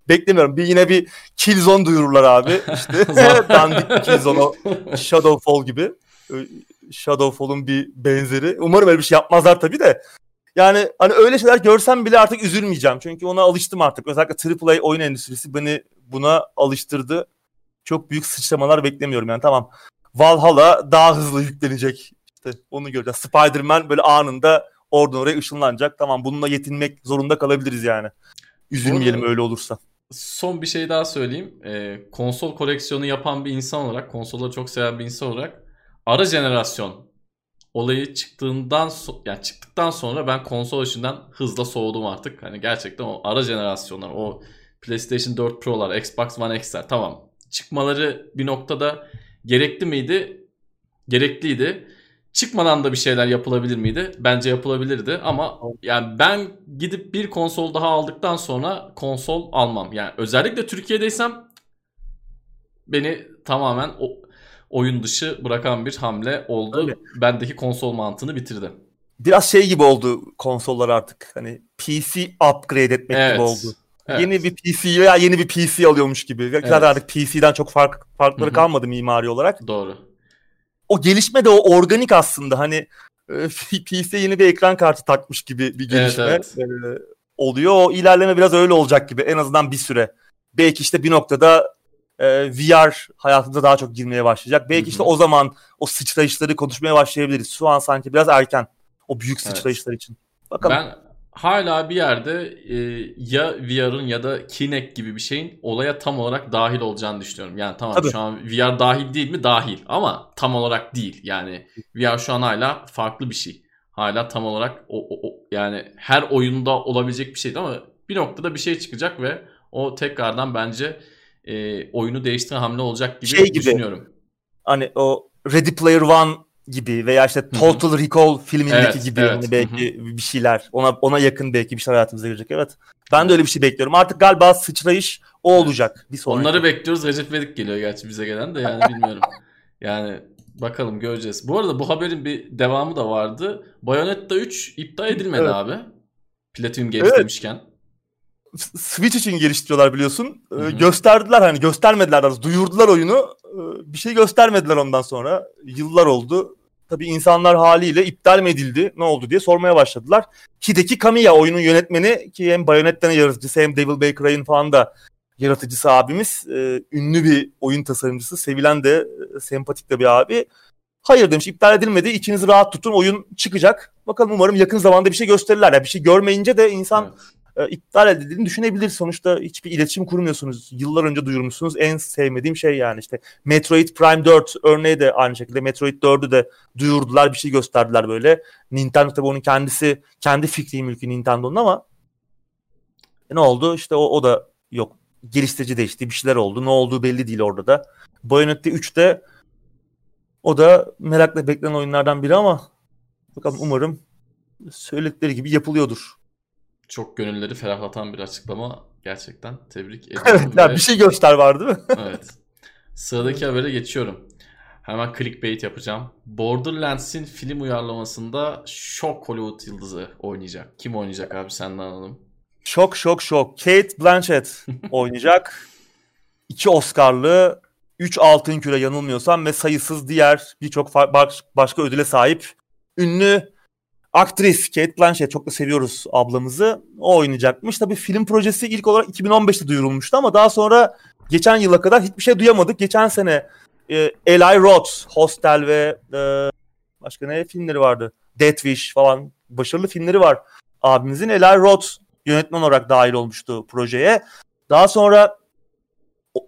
beklemiyorum. Bir yine bir Killzone duyururlar abi. İşte dandik bir Killzone Shadowfall gibi. Ee, Shadowfall'un bir benzeri. Umarım öyle bir şey yapmazlar tabii de. Yani hani öyle şeyler görsem bile artık üzülmeyeceğim. Çünkü ona alıştım artık. Özellikle AAA oyun endüstrisi beni buna alıştırdı. Çok büyük sıçramalar beklemiyorum yani tamam. Valhalla daha hızlı yüklenecek. İşte onu göreceğiz. Spider-Man böyle anında oradan oraya ışınlanacak. Tamam bununla yetinmek zorunda kalabiliriz yani. Üzülmeyelim öyle olursa. Son bir şey daha söyleyeyim. Ee, konsol koleksiyonu yapan bir insan olarak, konsolları çok seven bir insan olarak ara jenerasyon olayı çıktığından so- yani çıktıktan sonra ben konsol işinden hızla soğudum artık. Hani gerçekten o ara jenerasyonlar, o PlayStation 4 Pro'lar, Xbox One X'ler tamam. Çıkmaları bir noktada gerekli miydi? Gerekliydi. Çıkmadan da bir şeyler yapılabilir miydi? Bence yapılabilirdi ama yani ben gidip bir konsol daha aldıktan sonra konsol almam. Yani özellikle Türkiye'deysem beni tamamen o oyun dışı bırakan bir hamle oldu. Öyle. Bendeki konsol mantığını bitirdi. Biraz şey gibi oldu konsollar artık. Hani PC upgrade etmek evet. gibi oldu. Evet. Yeni bir PC veya yeni bir PC alıyormuş gibi. Evet. Zaten artık PC'den çok fark farkları Hı-hı. kalmadı mimari olarak. Doğru. O gelişme de o organik aslında. Hani e, PC'ye yeni bir ekran kartı takmış gibi bir gelişme evet, evet. Oluyor. O ilerleme biraz öyle olacak gibi en azından bir süre. Belki işte bir noktada e, VR hayatımıza daha çok girmeye başlayacak. Belki Hı-hı. işte o zaman o sıçrayışları konuşmaya başlayabiliriz. Şu an sanki biraz erken o büyük sıçrayışlar evet. için. Bakalım. Ben hala bir yerde e, ya VR'ın ya da Kinect gibi bir şeyin olaya tam olarak dahil olacağını düşünüyorum. Yani tamam Tabii. şu an VR dahil değil mi? Dahil ama tam olarak değil. Yani VR şu an hala farklı bir şey. Hala tam olarak o, o, o yani her oyunda olabilecek bir şeydi ama bir noktada bir şey çıkacak ve o tekrardan bence e, oyunu değiştiren hamle olacak gibi, şey gibi düşünüyorum. Hani o Ready Player One gibi veya işte Total Recall filmindeki evet, gibi evet. Hani belki Hı-hı. bir şeyler ona ona yakın belki bir şeyler hayatımıza girecek. Evet. Ben de öyle bir şey bekliyorum. Artık galiba sıçrayış o olacak bir sonraki. Onları bekliyoruz. Recep Vedik geliyor gerçi bize gelen de yani bilmiyorum. yani bakalım göreceğiz. Bu arada bu haberin bir devamı da vardı. Bayonetta 3 iptal edilmedi evet. abi. Platinum Games evet. demişken. Switch için geliştiriyorlar biliyorsun. Ee, gösterdiler hani göstermediler daha duyurdular oyunu. Ee, bir şey göstermediler ondan sonra. Yıllar oldu. Tabii insanlar haliyle iptal mi edildi ne oldu diye sormaya başladılar. Hideki Kamiya oyunun yönetmeni ki hem Bayonetta'nın yaratıcısı hem Devil May Cry'ın falan da yaratıcısı abimiz. E, ünlü bir oyun tasarımcısı. Sevilen de e, sempatik de bir abi. Hayır demiş iptal edilmedi. İçinizi rahat tutun oyun çıkacak. Bakalım umarım yakın zamanda bir şey gösterirler. Yani bir şey görmeyince de insan evet e, iptal edildiğini düşünebilir. Sonuçta hiçbir iletişim kurmuyorsunuz. Yıllar önce duyurmuşsunuz. En sevmediğim şey yani işte Metroid Prime 4 örneği de aynı şekilde Metroid 4'ü de duyurdular. Bir şey gösterdiler böyle. Nintendo tabii onun kendisi kendi fikri mülkü Nintendo'nun ama e, ne oldu? İşte o, o da yok. Geliştirici değişti. Bir şeyler oldu. Ne olduğu belli değil orada da. Bayonetta 3'te o da merakla beklenen oyunlardan biri ama bakalım umarım söyledikleri gibi yapılıyordur çok gönülleri ferahlatan bir açıklama gerçekten tebrik ediyorum. Evet ya ve... bir şey göster var değil mi? evet. Sıradaki habere geçiyorum. Hemen clickbait yapacağım. Borderlands'in film uyarlamasında şok Hollywood yıldızı oynayacak. Kim oynayacak abi senden alalım. Şok şok şok. Kate Blanchett oynayacak. İki Oscar'lı 3 altın küre yanılmıyorsam ve sayısız diğer birçok başka ödüle sahip ünlü aktris Kate Blanchett çok da seviyoruz ablamızı. O oynayacakmış. Tabii film projesi ilk olarak 2015'te duyurulmuştu ama daha sonra geçen yıla kadar hiçbir şey duyamadık. Geçen sene e, Eli Roth, Hostel ve e, başka ne filmleri vardı? Death Wish falan başarılı filmleri var. Abimizin Eli Roth yönetmen olarak dahil olmuştu projeye. Daha sonra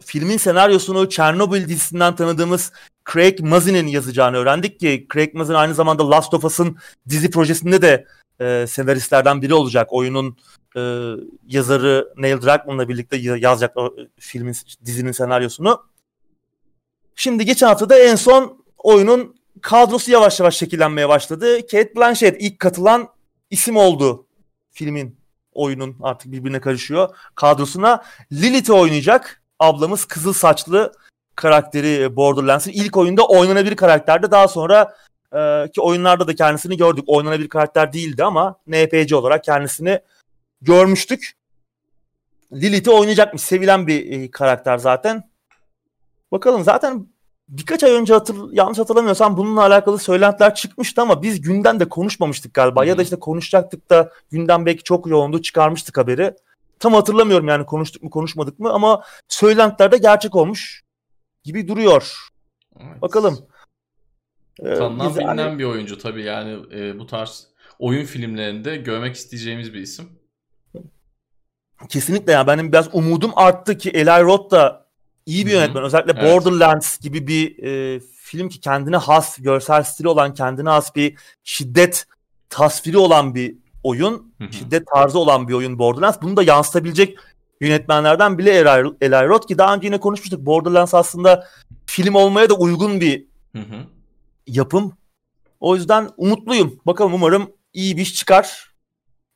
filmin senaryosunu Chernobyl dizisinden tanıdığımız Craig Mazin'in yazacağını öğrendik ki Craig Mazin aynı zamanda Last of Us'ın dizi projesinde de e, senaristlerden biri olacak. Oyunun e, yazarı Neil Druckmann'la birlikte yazacak o filmin dizinin senaryosunu. Şimdi geçen hafta da en son oyunun kadrosu yavaş yavaş şekillenmeye başladı. Kate Blanchett ilk katılan isim oldu filmin oyunun artık birbirine karışıyor kadrosuna. Lilith'i oynayacak ablamız kızıl saçlı karakteri Borderlands'ın ilk oyunda oynanabilir karakterdi. Daha sonra e, ki oyunlarda da kendisini gördük. Oynanabilir karakter değildi ama NPC olarak kendisini görmüştük. Lilith'i oynayacakmış. Sevilen bir e, karakter zaten. Bakalım zaten birkaç ay önce hatır, yanlış hatırlamıyorsam bununla alakalı söylentiler çıkmıştı ama biz günden de konuşmamıştık galiba. Hı-hı. Ya da işte konuşacaktık da günden belki çok yoğundu çıkarmıştık haberi. Tam hatırlamıyorum yani konuştuk mu konuşmadık mı ama söylentiler de gerçek olmuş gibi duruyor. Evet. Bakalım. Ee, Tanınan bilinen hani... bir oyuncu tabii yani e, bu tarz oyun filmlerinde görmek isteyeceğimiz bir isim. Kesinlikle yani benim biraz umudum arttı ki Eli Roth da iyi bir yönetmen. Özellikle evet. Borderlands gibi bir e, film ki kendine has, görsel stili olan, kendine has bir şiddet tasviri olan bir oyun. Hı-hı. Şiddet tarzı olan bir oyun Borderlands. Bunu da yansıtabilecek yönetmenlerden bile Eli, Roth ki daha önce yine konuşmuştuk. Borderlands aslında film olmaya da uygun bir Hı-hı. yapım. O yüzden umutluyum. Bakalım umarım iyi bir iş çıkar.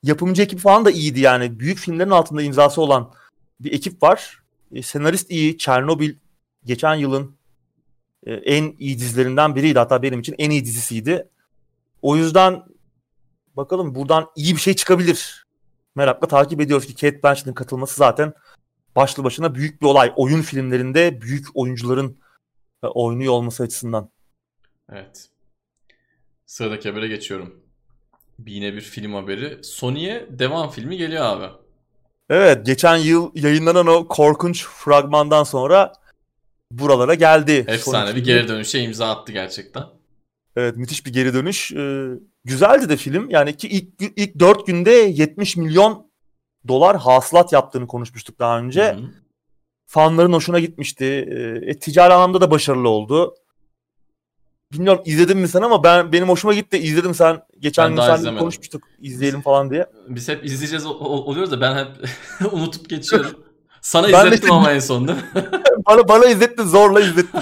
Yapımcı ekip falan da iyiydi yani. Büyük filmlerin altında imzası olan bir ekip var. E, senarist iyi. Çernobil geçen yılın e, en iyi dizilerinden biriydi. Hatta benim için en iyi dizisiydi. O yüzden bakalım buradan iyi bir şey çıkabilir. Merakla takip ediyoruz ki Kate Blanchett'in katılması zaten başlı başına büyük bir olay. Oyun filmlerinde büyük oyuncuların e, oynuyor olması açısından. Evet. Sıradaki habere geçiyorum. Yine bir film haberi. Sony'e devam filmi geliyor abi. Evet geçen yıl yayınlanan o korkunç fragmandan sonra buralara geldi. Efsane bir geri dönüşe imza attı gerçekten. Evet müthiş bir geri dönüş. Ee, güzeldi de film. Yani ki ilk, ilk 4 günde 70 milyon dolar hasılat yaptığını konuşmuştuk daha önce. Hı-hı. Fanların hoşuna gitmişti. Ee, e, ticari anlamda da başarılı oldu. Bilmiyorum izledin mi sen ama ben benim hoşuma gitti. İzledim sen geçen gün sen konuşmuştuk izleyelim falan diye. Biz hep izleyeceğiz oluyoruz da ben hep unutup geçiyorum. Sana ben izlettim de... ama en sonunda. bana bana izlettin zorla izlettin.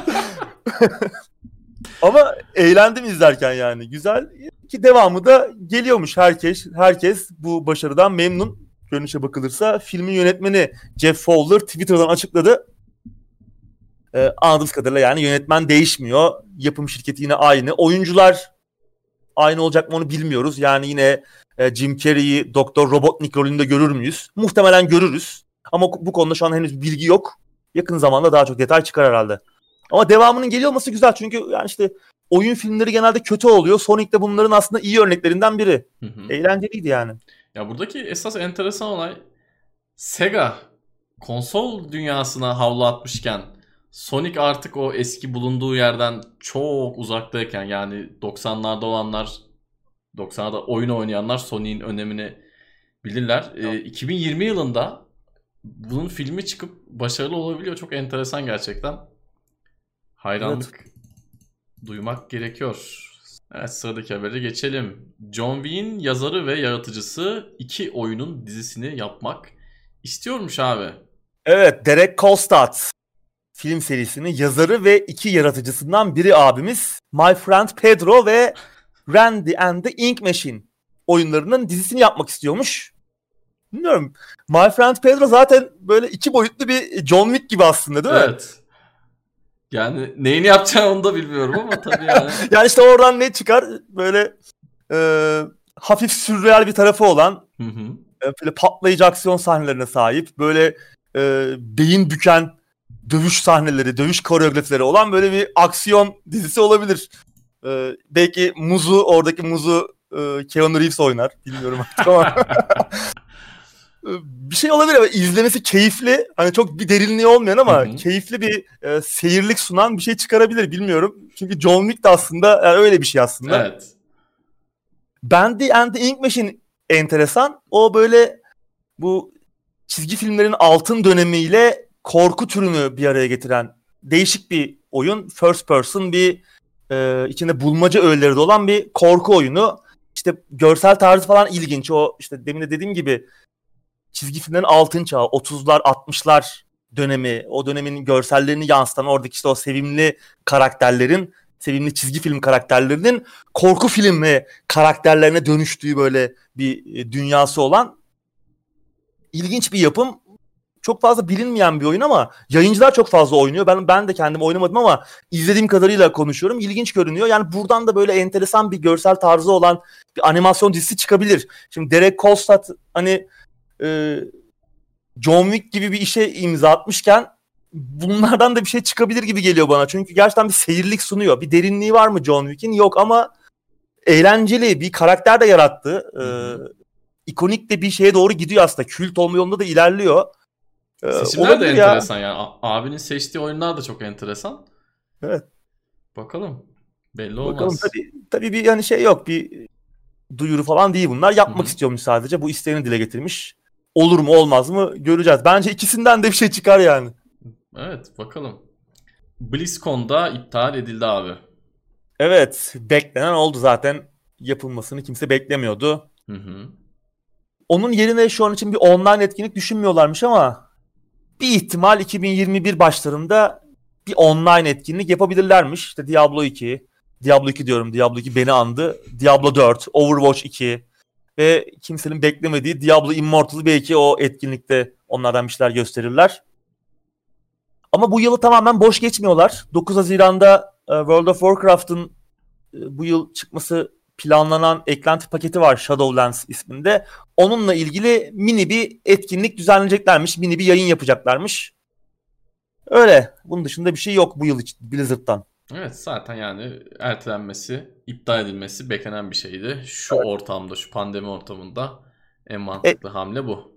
Ama eğlendim izlerken yani. Güzel ki devamı da geliyormuş herkes. Herkes bu başarıdan memnun. Görünüşe bakılırsa filmin yönetmeni Jeff Fowler Twitter'dan açıkladı. Ee, anladığımız kadarıyla yani yönetmen değişmiyor. Yapım şirketi yine aynı. Oyuncular aynı olacak mı onu bilmiyoruz. Yani yine e, Jim Carrey'i Doktor Robotnik rolünde görür müyüz? Muhtemelen görürüz. Ama bu konuda şu an henüz bilgi yok. Yakın zamanda daha çok detay çıkar herhalde. Ama devamının geliyor olması güzel çünkü yani işte oyun filmleri genelde kötü oluyor. Sonic de bunların aslında iyi örneklerinden biri. Hı hı. Eğlenceliydi yani. Ya buradaki esas enteresan olay Sega konsol dünyasına havlu atmışken Sonic artık o eski bulunduğu yerden çok uzaktayken yani 90'larda olanlar 90'larda oyun oynayanlar Sonic'in önemini bilirler. Ee, 2020 yılında bunun filmi çıkıp başarılı olabiliyor. Çok enteresan gerçekten. Hayranlık evet. duymak gerekiyor. Evet sıradaki habere geçelim. John Wick'in yazarı ve yaratıcısı iki oyunun dizisini yapmak istiyormuş abi. Evet Derek Kolstad film serisinin yazarı ve iki yaratıcısından biri abimiz My Friend Pedro ve Randy and the Ink Machine oyunlarının dizisini yapmak istiyormuş. Bilmiyorum. My Friend Pedro zaten böyle iki boyutlu bir John Wick gibi aslında değil mi? Evet. Yani neyini yapacağını onu da bilmiyorum ama tabii yani. yani işte oradan ne çıkar? Böyle e, hafif sürreal bir tarafı olan hı hı. E, böyle patlayıcı aksiyon sahnelerine sahip böyle e, beyin büken dövüş sahneleri, dövüş koreografileri olan böyle bir aksiyon dizisi olabilir. Ee, belki Muzu, oradaki Muzu e, Keanu Reeves oynar. Bilmiyorum artık ama. bir şey olabilir ama izlemesi keyifli. Hani çok bir derinliği olmayan ama Hı-hı. keyifli bir e, seyirlik sunan bir şey çıkarabilir bilmiyorum. Çünkü John Wick de aslında yani öyle bir şey aslında. Evet. Bandy and the Ink Machine enteresan. O böyle bu çizgi filmlerin altın dönemiyle korku türünü bir araya getiren değişik bir oyun. First person bir e, içinde bulmaca öğeleri de olan bir korku oyunu. İşte görsel tarzı falan ilginç. O işte demin de dediğim gibi çizgi filmlerin altın çağı 30'lar 60'lar dönemi o dönemin görsellerini yansıtan oradaki işte o sevimli karakterlerin sevimli çizgi film karakterlerinin korku filmi karakterlerine dönüştüğü böyle bir e, dünyası olan ilginç bir yapım. Çok fazla bilinmeyen bir oyun ama yayıncılar çok fazla oynuyor. Ben ben de kendim oynamadım ama izlediğim kadarıyla konuşuyorum. İlginç görünüyor. Yani buradan da böyle enteresan bir görsel tarzı olan bir animasyon dizisi çıkabilir. Şimdi Derek Kolstad hani e, John Wick gibi bir işe imza atmışken bunlardan da bir şey çıkabilir gibi geliyor bana. Çünkü gerçekten bir seyirlik sunuyor. Bir derinliği var mı John Wick'in? Yok ama eğlenceli bir karakter de yarattı. Ee, ikonik de bir şeye doğru gidiyor aslında. Kült olma yolunda da ilerliyor. Ee, Seçimler de enteresan ya. yani. Abinin seçtiği oyunlar da çok enteresan. Evet. Bakalım. Belli olmaz. Bakalım tabii, tabii bir yani şey yok. Bir duyuru falan değil bunlar. Yapmak Hı-hı. istiyormuş sadece. Bu isteğini dile getirmiş. Olur mu olmaz mı göreceğiz. Bence ikisinden de bir şey çıkar yani. Evet bakalım. BlizzCon'da iptal edildi abi. Evet beklenen oldu zaten. Yapılmasını kimse beklemiyordu. Hı hı. Onun yerine şu an için bir online etkinlik düşünmüyorlarmış ama bir ihtimal 2021 başlarında bir online etkinlik yapabilirlermiş. İşte Diablo 2, Diablo 2 diyorum, Diablo 2 beni andı. Diablo 4, Overwatch 2 ve kimsenin beklemediği Diablo Immortal'ı belki o etkinlikte onlardan bir şeyler gösterirler. Ama bu yılı tamamen boş geçmiyorlar. 9 Haziran'da e, World of Warcraft'ın e, bu yıl çıkması planlanan eklenti paketi var Shadowlands isminde. Onunla ilgili mini bir etkinlik düzenleyeceklermiş. Mini bir yayın yapacaklarmış. Öyle. Bunun dışında bir şey yok bu yıl için Blizzard'dan. Evet zaten yani ertelenmesi, iptal edilmesi beklenen bir şeydi. Şu evet. ortamda, şu pandemi ortamında en mantıklı e, hamle bu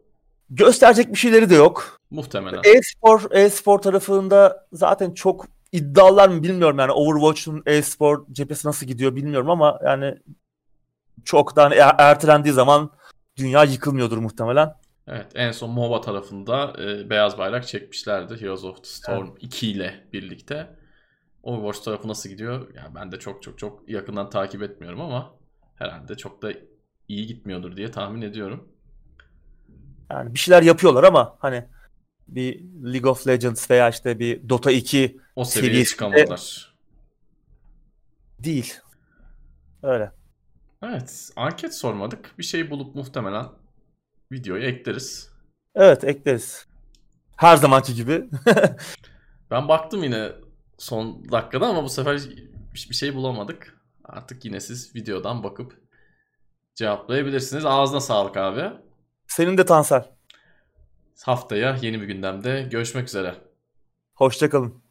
gösterecek bir şeyleri de yok. Muhtemelen. E-spor, e-spor tarafında zaten çok iddialar mı bilmiyorum yani Overwatch'un e-spor cephesi nasıl gidiyor bilmiyorum ama yani çok da hani er- ertelendiği zaman dünya yıkılmıyordur muhtemelen. Evet en son MOBA tarafında e, beyaz bayrak çekmişlerdi Heroes of the Storm evet. 2 ile birlikte. Overwatch tarafı nasıl gidiyor? Yani ben de çok çok çok yakından takip etmiyorum ama herhalde çok da iyi gitmiyordur diye tahmin ediyorum. Yani bir şeyler yapıyorlar ama hani bir League of Legends veya işte bir Dota 2 o seviyeye çıkamadılar. Değil. Öyle. Evet. Anket sormadık. Bir şey bulup muhtemelen videoya ekleriz. Evet ekleriz. Her zamanki gibi. ben baktım yine son dakikada ama bu sefer bir şey bulamadık. Artık yine siz videodan bakıp cevaplayabilirsiniz. Ağzına sağlık abi. Senin de Tansel. Haftaya yeni bir gündemde görüşmek üzere. Hoşçakalın.